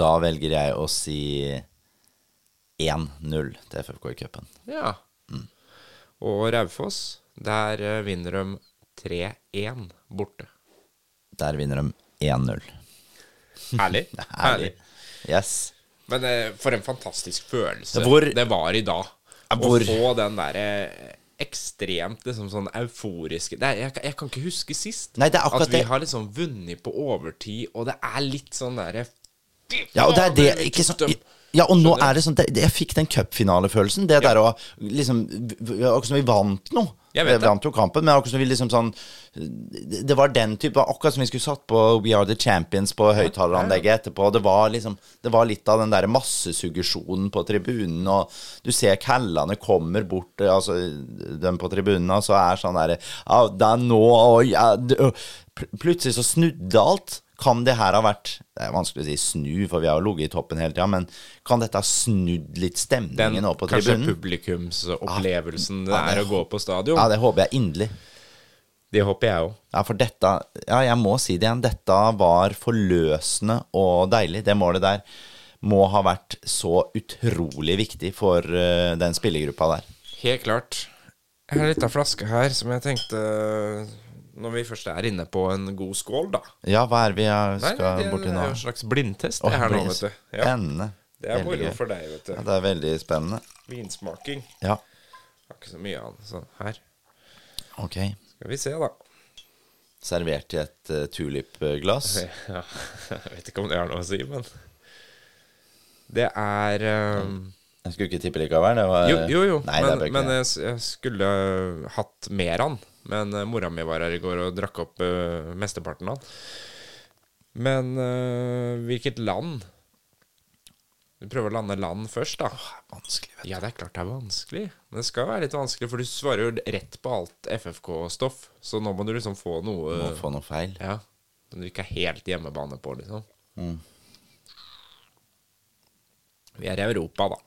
[SPEAKER 3] Da velger jeg å si 1-0 til FFK i cupen.
[SPEAKER 2] Ja. Og Raufoss, der eh, vinner de 3-1 borte.
[SPEAKER 3] Der vinner de 1-0.
[SPEAKER 2] Herlig. Herlig.
[SPEAKER 3] Yes.
[SPEAKER 2] Men eh, for en fantastisk følelse
[SPEAKER 3] Hvor-
[SPEAKER 2] det var i dag.
[SPEAKER 3] hvor-
[SPEAKER 2] Å få den derre ekstremt liksom sånn euforiske det er, jeg, jeg kan ikke huske sist
[SPEAKER 3] Nei, det
[SPEAKER 2] at vi
[SPEAKER 3] det.
[SPEAKER 2] har liksom vunnet på overtid, og det er litt sånn derre
[SPEAKER 3] Ja, og det er det ikke sånn. Ja, og nå er det sånn det, det- Jeg fikk den cupfinalefølelsen. Det der å liksom Akkurat som vi vant noe.
[SPEAKER 2] Jeg vet
[SPEAKER 3] vi vant jo kampen, men akkurat som vi liksom sånn Det det var den type Akkurat som vi skulle satt på We Are The Champions på høyttaleranlegget etterpå. Det var liksom Det var litt av den der massesuggesjonen på tribunen, og du ser kallene kommer bort, altså dem på tribunen, og så er sånn derre Ja, det er nå og ja, det, Plutselig så snudde alt. Kan det her ha vært Det er vanskelig å si snu, for vi har jo ligget i toppen hele tida, men kan dette ha snudd litt
[SPEAKER 2] Den
[SPEAKER 3] stemningen opp på
[SPEAKER 2] kanskje
[SPEAKER 3] tribunen?
[SPEAKER 2] publikumsopplevelsen det
[SPEAKER 3] Ja, det
[SPEAKER 2] er å gå på stadion.
[SPEAKER 3] Ja, det håper jeg inderlig.
[SPEAKER 2] Det håper jeg òg.
[SPEAKER 3] Ja, for dette Ja, jeg må si det igjen. Dette var forløsende og deilig. Det målet der må ha vært så utrolig viktig for uh, den spillergruppa der.
[SPEAKER 2] Helt klart. Jeg har ei lita flaske her som jeg tenkte Når vi først er inne på en god skål, da.
[SPEAKER 3] Ja, hva er det vi er-
[SPEAKER 2] Nei,
[SPEAKER 3] skal
[SPEAKER 2] det,
[SPEAKER 3] borti
[SPEAKER 2] det er jo en slags blindtest,
[SPEAKER 3] oh,
[SPEAKER 2] det her nå, vet du. Ja,
[SPEAKER 3] Spennende.
[SPEAKER 2] det er moro for deg, vet
[SPEAKER 3] Ja, det er veldig spennende.
[SPEAKER 2] Vinsmaking.
[SPEAKER 3] Ja,
[SPEAKER 2] Har ikke så mye av den. Så her.
[SPEAKER 3] ok.
[SPEAKER 2] Skal vi se, da.
[SPEAKER 3] Servert i et uh, tulipglass.
[SPEAKER 2] Ja, jeg vet ikke om det har noe å si, men Det er um,
[SPEAKER 3] Jeg skulle ikke tippe likevel. Det var
[SPEAKER 2] Jo, jo, jo.
[SPEAKER 3] Nei,
[SPEAKER 2] men
[SPEAKER 3] er
[SPEAKER 2] men jeg, jeg skulle hatt mer av den. Men uh, mora mi var her i går og drakk opp uh, mesteparten av den. Men uh, hvilket land? Du prøver å lande land først, da.
[SPEAKER 3] Åh, det er Vanskelig, vet du.
[SPEAKER 2] Ja, det er klart det er vanskelig. Men det skal være litt vanskelig, for du svarer jo rett på alt FFK-stoff. Så nå må du liksom få noe
[SPEAKER 3] Må få noe feil.
[SPEAKER 2] Ja, som du ikke er helt hjemmebane på, liksom.
[SPEAKER 3] Mm.
[SPEAKER 2] Vi er i Europa, da.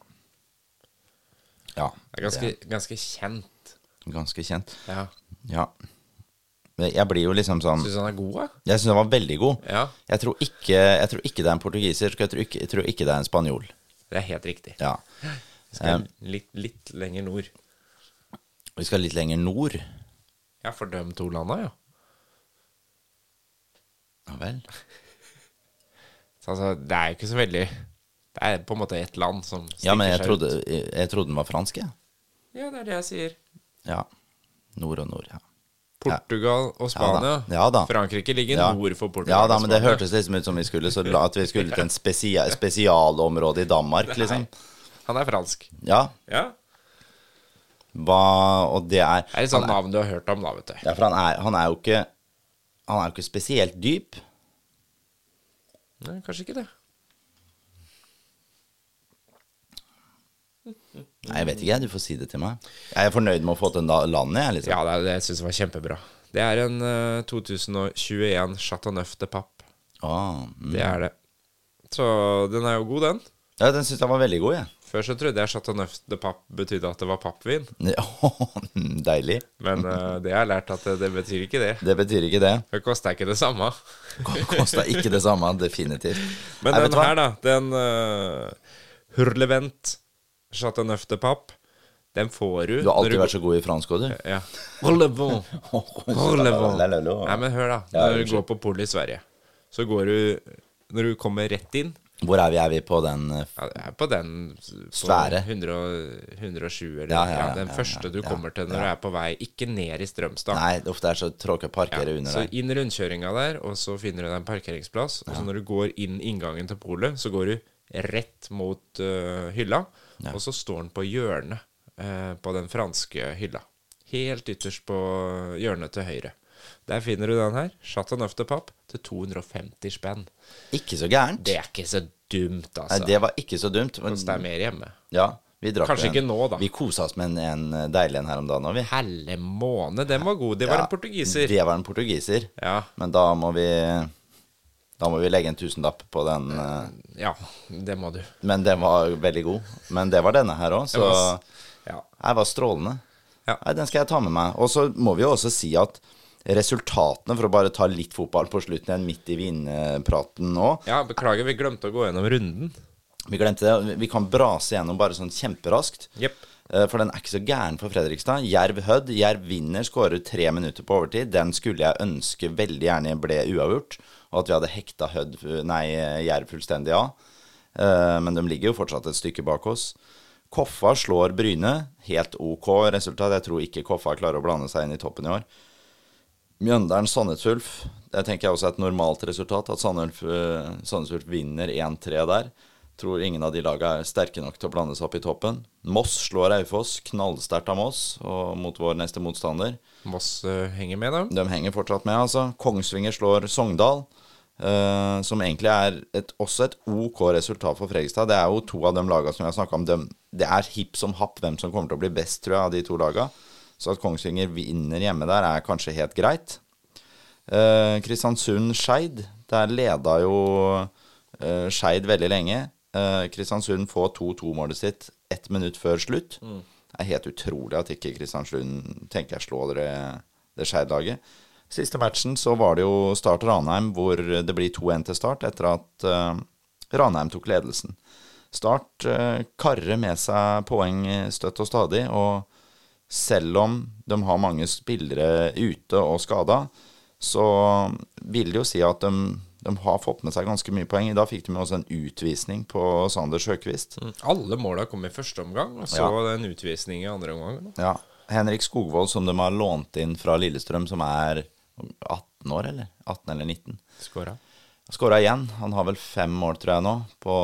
[SPEAKER 3] Ja.
[SPEAKER 2] Det er ganske, ganske kjent.
[SPEAKER 3] Ganske kjent.
[SPEAKER 2] Ja.
[SPEAKER 3] Ja. Jeg blir jo liksom sånn
[SPEAKER 2] Syns han er god, da?
[SPEAKER 3] Jeg syns han var veldig god.
[SPEAKER 2] Ja,
[SPEAKER 3] Jeg tror ikke, jeg tror ikke det er en portugiser, jeg tror ikke, jeg tror ikke det er en spanjol.
[SPEAKER 2] det er helt riktig.
[SPEAKER 3] Ja.
[SPEAKER 2] Vi skal litt, litt lenger nord.
[SPEAKER 3] Vi skal litt lenger nord.
[SPEAKER 2] Ja, for de to landa, ja.
[SPEAKER 3] Ja vel.
[SPEAKER 2] Så altså, det er jo ikke så veldig Det er på en måte ett land som stikker
[SPEAKER 3] Ja, men jeg
[SPEAKER 2] seg
[SPEAKER 3] trodde,
[SPEAKER 2] ut.
[SPEAKER 3] jeg, jeg trodde den var fransk, jeg.
[SPEAKER 2] Ja, det er det jeg sier.
[SPEAKER 3] Ja. Nord og nord, ja.
[SPEAKER 2] Portugal og Spania.
[SPEAKER 3] Ja da. Ja da.
[SPEAKER 2] Frankrike ligger nord for Portugal.
[SPEAKER 3] Ja da, men det hørtes liksom ut som vi skulle Så at vi skulle til en spesia, spesialområde i Danmark, liksom.
[SPEAKER 2] Han er fransk.
[SPEAKER 3] Ja.
[SPEAKER 2] Ja.
[SPEAKER 3] Hva Og det er
[SPEAKER 2] Det er et sånt navn du har hørt om, da, vet du.
[SPEAKER 3] Ja, for han er, han er jo ikke Han er jo ikke spesielt dyp.
[SPEAKER 2] Nei, kanskje ikke det.
[SPEAKER 3] Nei, jeg vet ikke, jeg. Du får si det til meg. Jeg er fornøyd med å få til landet, jeg, liksom.
[SPEAKER 2] Ja, det, er- det syns jeg var kjempebra. Det er en uh, 2021 Chateauneuf de Papp.
[SPEAKER 3] Ah, mm.
[SPEAKER 2] Det er det. Så den er jo god, den.
[SPEAKER 3] Ja, den syns jeg var veldig god, jeg.
[SPEAKER 2] Før så trodde jeg Chateauneuf de Papp betydde at det var pappvin.
[SPEAKER 3] Ja, Deilig.
[SPEAKER 2] Men uh, det har jeg lært at det, det betyr ikke det.
[SPEAKER 3] Det betyr ikke det.
[SPEAKER 2] Det koster ikke det samme.
[SPEAKER 3] Kosta ikke det samme, definitivt.
[SPEAKER 2] Men
[SPEAKER 3] Nei,
[SPEAKER 2] den her, da, den uh, Hurlevent Chateauneuf de Pape, den får du
[SPEAKER 3] Du har alltid
[SPEAKER 2] du...
[SPEAKER 3] vært så god i fransk òg, du.
[SPEAKER 2] Ja. Hurlevent.
[SPEAKER 3] Ja,
[SPEAKER 2] Nei, men hør, da.
[SPEAKER 3] Ja,
[SPEAKER 2] Når du går på polet i Sverige, så går du Når du kommer rett inn,
[SPEAKER 3] Hvor er vi? Er vi på den eh,
[SPEAKER 2] Ja, er på den
[SPEAKER 3] Svære.
[SPEAKER 2] 120, eller
[SPEAKER 3] Ja, ja,
[SPEAKER 2] ja,
[SPEAKER 3] ja,
[SPEAKER 2] den
[SPEAKER 3] ja,
[SPEAKER 2] første du
[SPEAKER 3] ja,
[SPEAKER 2] kommer til når du er på vei ikke ned i Strømstad.
[SPEAKER 3] Nei, det ofte er så tråkig å parkere under
[SPEAKER 2] så inn rundkjøringa der, og så finner du deg en parkeringsplass. Og så når du går inn inngangen til polet, så går du rett mot uh, hylla, og så står den på hjørnet eh, på den franske hylla. Helt ytterst på hjørnet til høyre. Der finner du den her. Chateau Neuf de Papp til 250 spenn.
[SPEAKER 3] Ikke så gærent.
[SPEAKER 2] Det er ikke så dumt, altså.
[SPEAKER 3] Nei, det var ikke så dumt. Men,
[SPEAKER 2] det er mer hjemme.
[SPEAKER 3] ja,
[SPEAKER 2] Kanskje
[SPEAKER 3] en-
[SPEAKER 2] ikke nå, da.
[SPEAKER 3] Vi kosa oss med en, en deilig en her om dagen. Vi.
[SPEAKER 2] Helle måne, den var god. Det var
[SPEAKER 3] Ja,
[SPEAKER 2] en portugiser.
[SPEAKER 3] Det var en portugiser.
[SPEAKER 2] Ja.
[SPEAKER 3] Men da må vi Da må vi legge en tusenlapp på den. eh,
[SPEAKER 2] ja, det må du.
[SPEAKER 3] Men den var veldig god. Men det var denne her òg, så
[SPEAKER 2] ja.
[SPEAKER 3] Jeg var strålende.
[SPEAKER 2] Ja.
[SPEAKER 3] Nei, Den skal jeg ta med meg. Og så må vi jo også si at resultatene, for å bare ta litt fotball på slutten igjen, midt i vinpraten nå
[SPEAKER 2] ja, beklager, vi glemte å gå gjennom runden.
[SPEAKER 3] Vi glemte det. Vi kan brase gjennom bare sånn kjemperaskt.
[SPEAKER 2] Jepp.
[SPEAKER 3] Eh, For den er ikke så gæren for Fredrikstad. Jerv Hødd. Jerv vinner, skårer tre minutter på overtid. Den skulle jeg ønske veldig gjerne ble uavgjort, og at vi hadde hekta Hødd, nei, Jerv fullstendig av. Eh, Men de ligger jo fortsatt et stykke bak oss. Koffa slår Bryne. Helt OK resultat. Jeg tror ikke Koffa klarer å blande seg inn i toppen i år. Mjøndalen Sandnes Ulf. Det tenker jeg også er et normalt resultat. At Sandnes eh, Sandnes Ulf vinner 1-3 der. Tror ingen av de lagene er sterke nok til å blande seg opp i toppen. Moss slår Raufoss. Knallsterkt av Moss og mot vår neste motstander.
[SPEAKER 2] Moss uh, henger med, da.
[SPEAKER 3] De henger fortsatt med, altså. Kongsvinger slår Sogndal. Eh, som egentlig er et, også et OK resultat for Fredrikstad. Det er jo to av de lagene som jeg har snakka om. Dem, det er hipp som happ hvem som kommer til å bli best, tror jeg, av de to lagene. Så at Kongsvinger vinner hjemme der, er kanskje helt greit. Uh, Kristiansund-Skeid. Der leda jo uh, Skeid veldig lenge. Uh, Kristiansund får 2-2-målet sitt ett minutt før slutt. Det er helt utrolig at ikke Kristiansund tenker jeg slår det, det Skeid-laget. Siste matchen så var det jo Start Ranheim, hvor det blir 2-1 til Start etter at uh, Ranheim tok ledelsen. Start uh, karrer med seg poeng støtt og stadig, og selv om de har mange spillere ute og skada, så vil det jo si at de, de har fått med seg ganske mye poeng. I dag fikk de med også en utvisning på Sander Sjøkvist.
[SPEAKER 2] Alle måla kom i første omgang, og så
[SPEAKER 3] Ja.
[SPEAKER 2] en utvisning i andre omgang. da.
[SPEAKER 3] Ja. Henrik Skogvold, som de har lånt inn fra Lillestrøm, som er 18 år, eller? 18 eller 19.
[SPEAKER 2] Skåra.
[SPEAKER 3] Skåra igjen. Han har vel fem mål, tror jeg, nå, på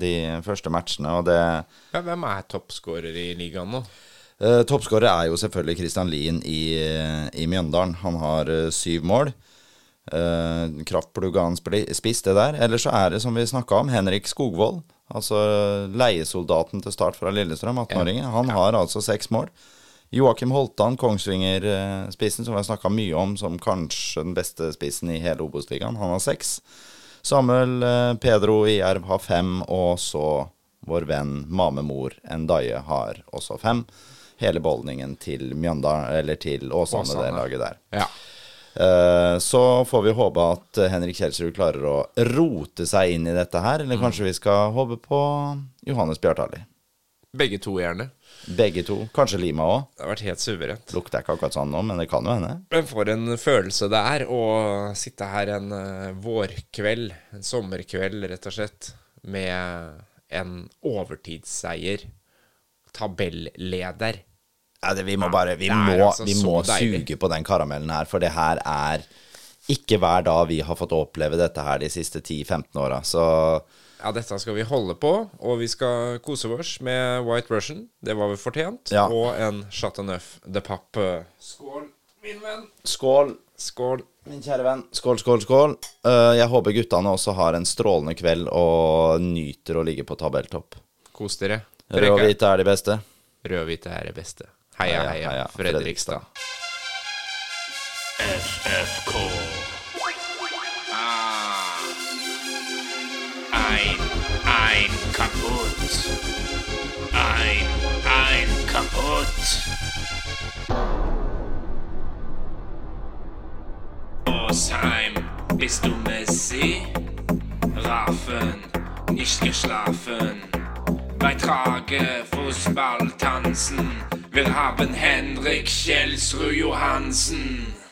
[SPEAKER 3] de første matchene, og det
[SPEAKER 2] Ja, hvem er toppskårer i ligaen nå?
[SPEAKER 3] Eh, Toppskårer er jo selvfølgelig Christian Lien i, i Mjøndalen. Han har eh, syv mål. Uh, Kraftpluggan spiss, det der. Eller så er det, som vi snakka om, Henrik Skogvold. Altså leiesoldaten til start fra Lillestrøm, 18-åringen. Han har altså seks mål. Joakim Holtan, Kongsvinger-spissen, som vi har snakka mye om som kanskje den beste spissen i hele Obos-ligaen, han har seks. Samuel eh, Pedro i Jerv har fem, og så vår venn Mame Mor Ndaye har også fem. Hele beholdningen til Mjøndalen, eller til Åsane,
[SPEAKER 2] Åsane.
[SPEAKER 3] det laget der.
[SPEAKER 2] Ja.
[SPEAKER 3] Eh, Så får vi håpe at eh, Henrik Kjelsrud klarer å rote seg inn i dette her. Eller kanskje vi skal håpe på Johannes Bjartali.
[SPEAKER 2] Begge to, gjerne.
[SPEAKER 3] Begge to. Kanskje Lima òg.
[SPEAKER 2] Det har vært helt suverent.
[SPEAKER 3] Lukter ikke akkurat sånn nå, men det kan jo hende.
[SPEAKER 2] Men for en følelse det er å sitte her en eh, vårkveld, en sommerkveld rett og slett, med en overtidsseier. Tabelleder.
[SPEAKER 3] Ja, det, vi må bare Vi må,
[SPEAKER 2] altså
[SPEAKER 3] vi må suge på den karamellen her, for det her er ikke hver dag vi har fått oppleve dette her de siste 10-15 åra. Så
[SPEAKER 2] Ja, dette skal vi holde på, og vi skal kose oss med White Russian. Det var vi fortjent.
[SPEAKER 3] Ja.
[SPEAKER 2] Og en Chateauneuf de Pape. Skål, min venn.
[SPEAKER 3] skål,
[SPEAKER 2] Skål.
[SPEAKER 3] min kjære venn. Skål, skål, skål. Eh, jeg håper guttene også har en strålende kveld og nyter å ligge på tabelltopp.
[SPEAKER 2] Kos dere.
[SPEAKER 3] Rød og hvite er de beste.
[SPEAKER 2] Rød-hvite er det beste. Heia,
[SPEAKER 3] Heia,
[SPEAKER 2] heia,
[SPEAKER 3] heia,
[SPEAKER 2] Fredrikstad.
[SPEAKER 1] FFK. Ein, ein kaputt. Osheim, bist du Messi? Raffen, nicht geschlafen. Bei Trage, Fußball, tanzen. Wir haben Henrik Kjelsrud Johansen.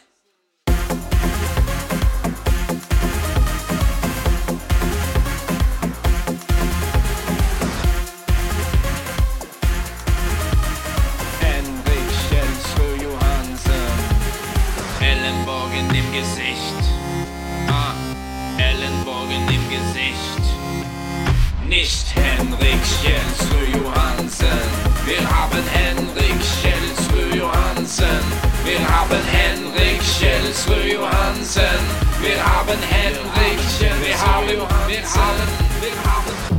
[SPEAKER 2] Im Gesicht. Ah, Ellenbogen im Gesicht. Nicht Henrik Kjellsrud Johansen. Wir haben Henrik Kjellsrud Johansen. Wir haben Henrik Kjellsrud Johansen. Wir haben Henrik Kjellsrud Johansen. Wir haben